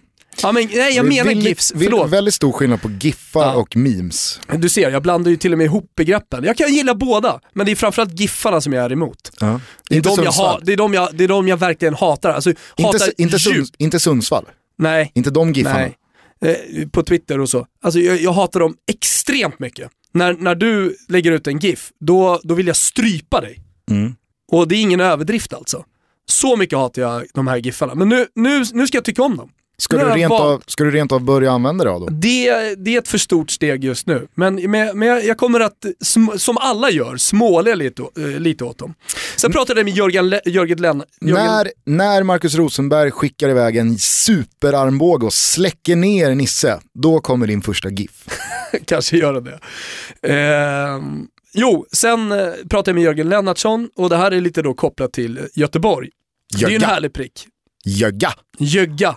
Ja, men, nej, jag menar vill, GIFs, förlåt. Väldigt stor skillnad på GIFar ja. och memes. Du ser, jag blandar ju till och med ihop begreppen. Jag kan gilla båda, men det är framförallt GIFarna som jag är emot. Ja. Det, är de jag ha, det, är de jag, det är de jag verkligen hatar. Alltså, inte, hatar inte, Sunds, inte Sundsvall? Nej. Inte de GIFarna? Nej. Eh, på Twitter och så. Alltså jag, jag hatar dem extremt mycket. När, när du lägger ut en GIF, då, då vill jag strypa dig. Mm. Och det är ingen överdrift alltså. Så mycket hatar jag de här GIFarna. Men nu, nu, nu ska jag tycka om dem. Ska du, rent av, ska du rent av börja använda det då? Det, det är ett för stort steg just nu. Men, men, men jag kommer att, som alla gör, småle lite, äh, lite åt dem. Sen mm. pratade jag med Jörgen, Jörgen Lenn. När, när Marcus Rosenberg skickar iväg en superarmbåge och släcker ner Nisse, då kommer din första GIF. Kanske göra det. Eh, jo, sen eh, pratade jag med Jörgen Lennartsson och det här är lite då kopplat till Göteborg. Jögga. Det är ju en härlig prick. Jögga. Jögga.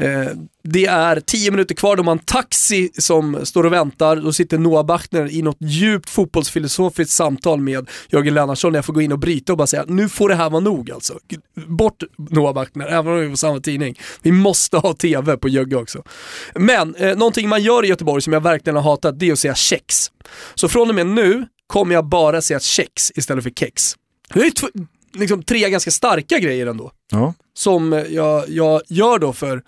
Eh, det är tio minuter kvar, de har en taxi som står och väntar. Då sitter Noah Bachner i något djupt fotbollsfilosofiskt samtal med Jörgen Lennartsson. Jag får gå in och bryta och bara säga, nu får det här vara nog alltså. Bort Noah Bachner, även om vi är på samma tidning. Vi måste ha TV på Jögge också. Men eh, någonting man gör i Göteborg som jag verkligen har hatat, det är att säga kex. Så från och med nu kommer jag bara säga kex istället för kex. Det är liksom tre ganska starka grejer ändå. Ja som jag, jag gör då för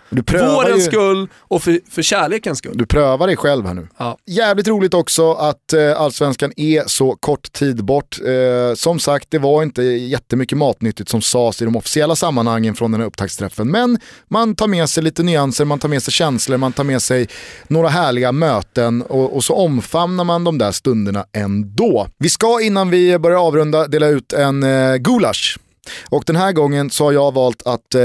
vårens ju... skull och för, för kärlekens skull. Du prövar dig själv här nu. Ja. Jävligt roligt också att eh, allsvenskan är så kort tid bort. Eh, som sagt, det var inte jättemycket matnyttigt som sades i de officiella sammanhangen från den här upptaktsträffen. Men man tar med sig lite nyanser, man tar med sig känslor, man tar med sig några härliga möten och, och så omfamnar man de där stunderna ändå. Vi ska innan vi börjar avrunda dela ut en eh, gulasch och den här gången så har jag valt att eh,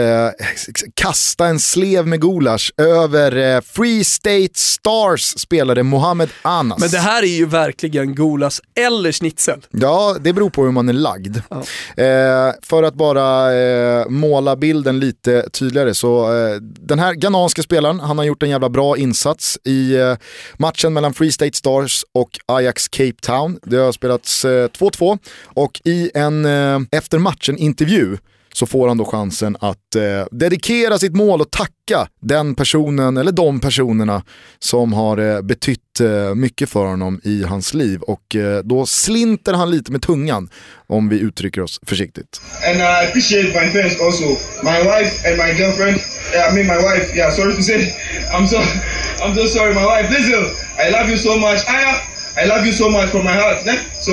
kasta en slev med gulasch över eh, Free State Stars spelare Mohammed Anas. Men det här är ju verkligen gulasch eller schnitzel. Ja, det beror på hur man är lagd. Ja. Eh, för att bara eh, måla bilden lite tydligare så eh, den här ghananska spelaren, han har gjort en jävla bra insats i eh, matchen mellan Free State Stars och Ajax Cape Town. Det har spelats 2-2 och i en efter matchen intervju så får han då chansen att eh, dedikera sitt mål och tacka den personen eller de personerna som har eh, betytt eh, mycket för honom i hans liv. Och eh, då slinter han lite med tungan om vi uttrycker oss försiktigt. And I appreciate my friends also. My wife and my girlfriend. Yeah, I mean my wife. Yeah, sorry to say. I'm so, I'm so sorry. My wife, Lizzle. I love you so much. Aya, i love you so much from my heart. Ne? So.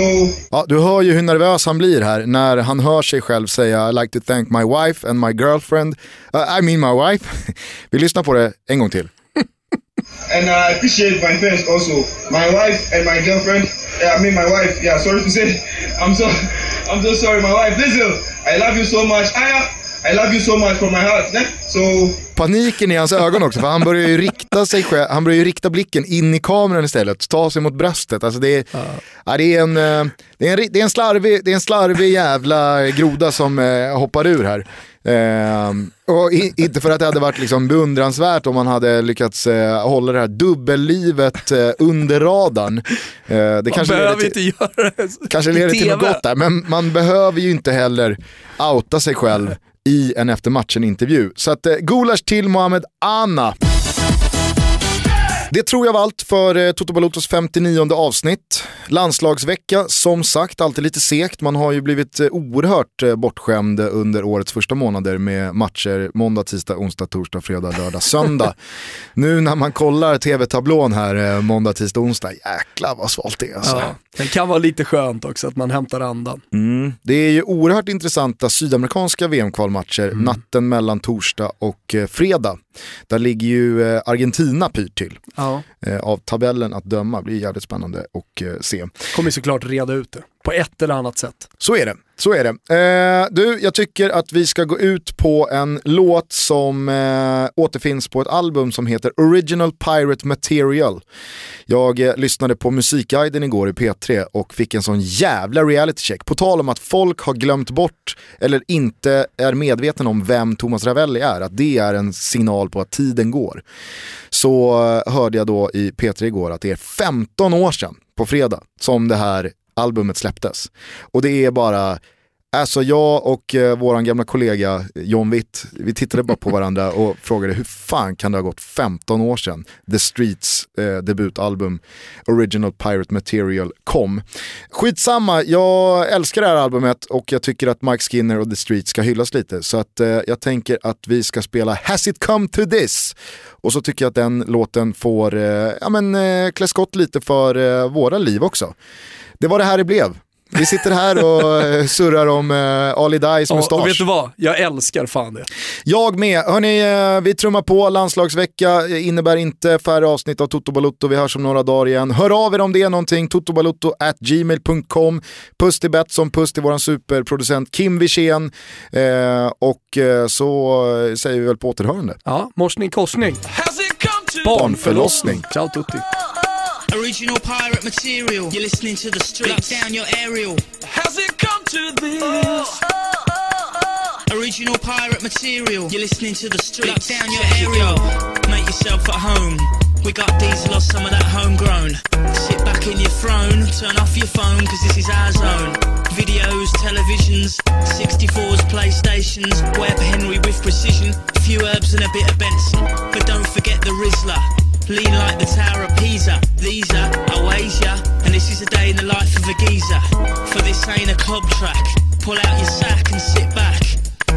Ja, du hör ju hur nervös han blir här när han hör sig själv säga I like to thank my wife and my girlfriend. Uh, I mean my wife. vi lyssnar på det en gång till. And I appreciate my friends also. My wife and my girlfriend. Yeah, I mean my wife. Yeah, sorry to say. I'm so, I'm so sorry. My wife, Lizzle. I love you so much. Aya, I love you so much from my heart. Ne? So. Paniken i hans ögon också, för han börjar ju rikta sig själv, han börjar ju rikta blicken in i kameran istället, ta sig mot bröstet. Alltså det, är, ja. det, är en, det, är en, det, är en slarvig, det är en slarvig jävla groda som eh, hoppar ur här. Eh, och i, inte för att det hade varit liksom beundransvärt om man hade lyckats eh, hålla det här dubbellivet eh, under radarn. Eh, det Man kanske behöver leder till, inte göra det kanske leder till något gott där, men man behöver ju inte heller outa sig själv i en efter matchen-intervju. Så att eh, gulasch till Mohamed Anna. Det tror jag var allt för eh, Toto Balotos 59 avsnitt. Landslagsvecka, som sagt, alltid lite segt. Man har ju blivit eh, oerhört eh, bortskämd under årets första månader med matcher måndag, tisdag, onsdag, torsdag, fredag, lördag, söndag. nu när man kollar tv-tablån här måndag, tisdag, onsdag, jäklar vad svalt det är. Alltså. Ja, det kan vara lite skönt också att man hämtar andan. Mm. Det är ju oerhört intressanta sydamerikanska VM-kvalmatcher natten mellan torsdag och fredag. Där ligger ju Argentina pyrt till. Ja. Eh, av tabellen att döma, blir jävligt spännande att eh, se. Kommer såklart reda ut det på ett eller annat sätt. Så är det. Så är det. Eh, du, jag tycker att vi ska gå ut på en låt som eh, återfinns på ett album som heter Original Pirate Material. Jag eh, lyssnade på Musikguiden igår i P3 och fick en sån jävla reality check. På tal om att folk har glömt bort eller inte är medvetna om vem Thomas Ravelli är, att det är en signal på att tiden går. Så eh, hörde jag då i P3 igår att det är 15 år sedan på fredag som det här albumet släpptes. Och det är bara, alltså jag och eh, våran gamla kollega John Witt, vi tittade bara på varandra och frågade hur fan kan det ha gått 15 år sedan The Streets eh, debutalbum Original Pirate Material kom. Skitsamma, jag älskar det här albumet och jag tycker att Mike Skinner och The Streets ska hyllas lite. Så att eh, jag tänker att vi ska spela Has It Come To This? Och så tycker jag att den låten får eh, ja, men, eh, klä skott lite för eh, våra liv också. Det var det här det blev. Vi sitter här och eh, surrar om eh, Ali Dais Ja, mustasch. och vet du vad? Jag älskar fan det. Jag med. Hörni, eh, vi trummar på. Landslagsvecka innebär inte färre avsnitt av Toto Balutto. Vi hörs om några dagar igen. Hör av er om det är någonting. totobalutto at gmail.com. Puss till Betsson, puss till våran superproducent Kim Wirsén. Eh, och eh, så säger vi väl på återhörande. Ja, morsning korsning. Barnförlossning. Ciao tutti. Original pirate material. You're listening to the streets. Lock down your aerial. Has it come to this? Oh, oh, oh, Original pirate material. You're listening to the streets. Lock down your aerial. Make yourself at home. We got diesel or some of that homegrown. Sit back in your throne, turn off your phone, cause this is our zone. Videos, televisions, 64s, PlayStations, Web Henry with precision, a few herbs and a bit of Benson. But don't forget the Rizzler. Lean like the Tower of Pisa. These are Oasia, and this is a day in the life of a geezer. For this ain't a club track. Pull out your sack and sit back.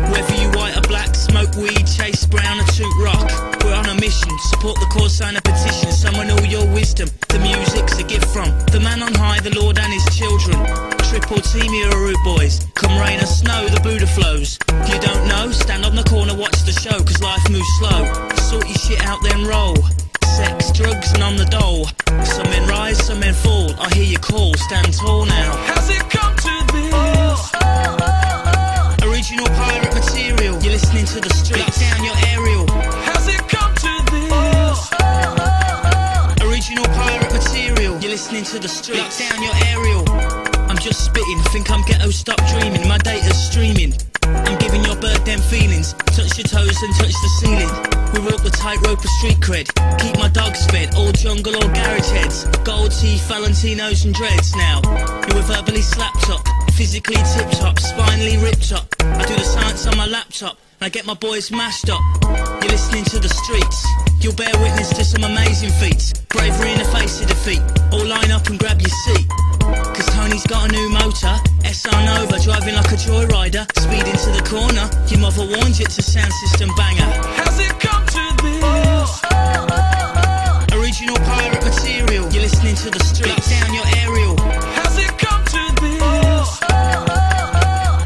Whether you white or black, smoke weed, chase brown or toot rock. We're on a mission, support the cause, sign a petition, summon all your wisdom. The music's a gift from the man on high, the Lord and his children. Triple team rude boys. Come rain or snow, the Buddha flows. You don't know? Stand on the corner, watch the show, cause life moves slow. Sort your shit out, then roll. Sex, drugs, and on the dole. Some men rise, some men fall. I hear you call, stand tall now. Has it come to this? Oh, oh, oh, Original pirate material. You're listening to the streets. Lock down your aerial. Has it come to this? Original pirate material. You're listening to the streets. Lock down your aerial. I'm just spitting. Think I'm ghetto. Stop dreaming. My data's streaming. I'm giving your bird them feelings. Touch your toes and touch the ceiling. Tightrope of street cred. Keep my dogs fed. All jungle or garage heads. Gold teeth, Valentinos and dreads now. You were verbally slapped up. physically tip top, spinally ripped up. I do the science on my laptop, and I get my boys mashed up. You're listening to the streets. You'll bear witness to some amazing feats. Bravery in the face of defeat. All line up and grab your seat. Cause Tony's got a new motor, SR Nova, driving like a joyrider. Speed into the corner, your mother warned you it's a sound system banger. How's it this? Original pirate material, you're listening to the streets. Lock down your aerial. Has it come to this?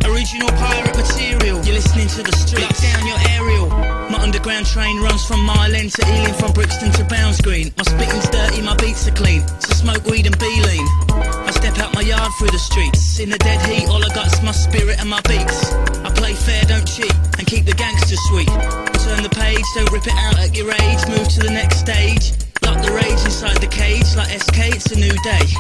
Original pirate material, you're listening to the streets. Lock down your aerial. Train runs from Mile End to Ealing, from Brixton to Bounds Green. My spitting's dirty, my beats are clean. So smoke weed and be lean. I step out my yard through the streets. In the dead heat, all I got's my spirit and my beats. I play fair, don't cheat, and keep the gangster sweet. Turn the page, don't rip it out at your age. Move to the next stage. Lock the rage inside the cage, like SK, it's a new day.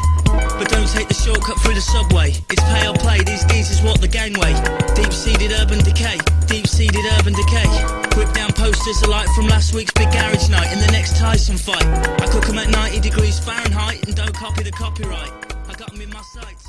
But don't take the shortcut through the subway. It's pay or play, these geese is what the gangway. Deep seated urban decay, deep seated urban decay. Whip down posters alike from last week's big garage night and the next Tyson fight. I cook 'em at 90 degrees Fahrenheit and don't copy the copyright. I got 'em in my sights,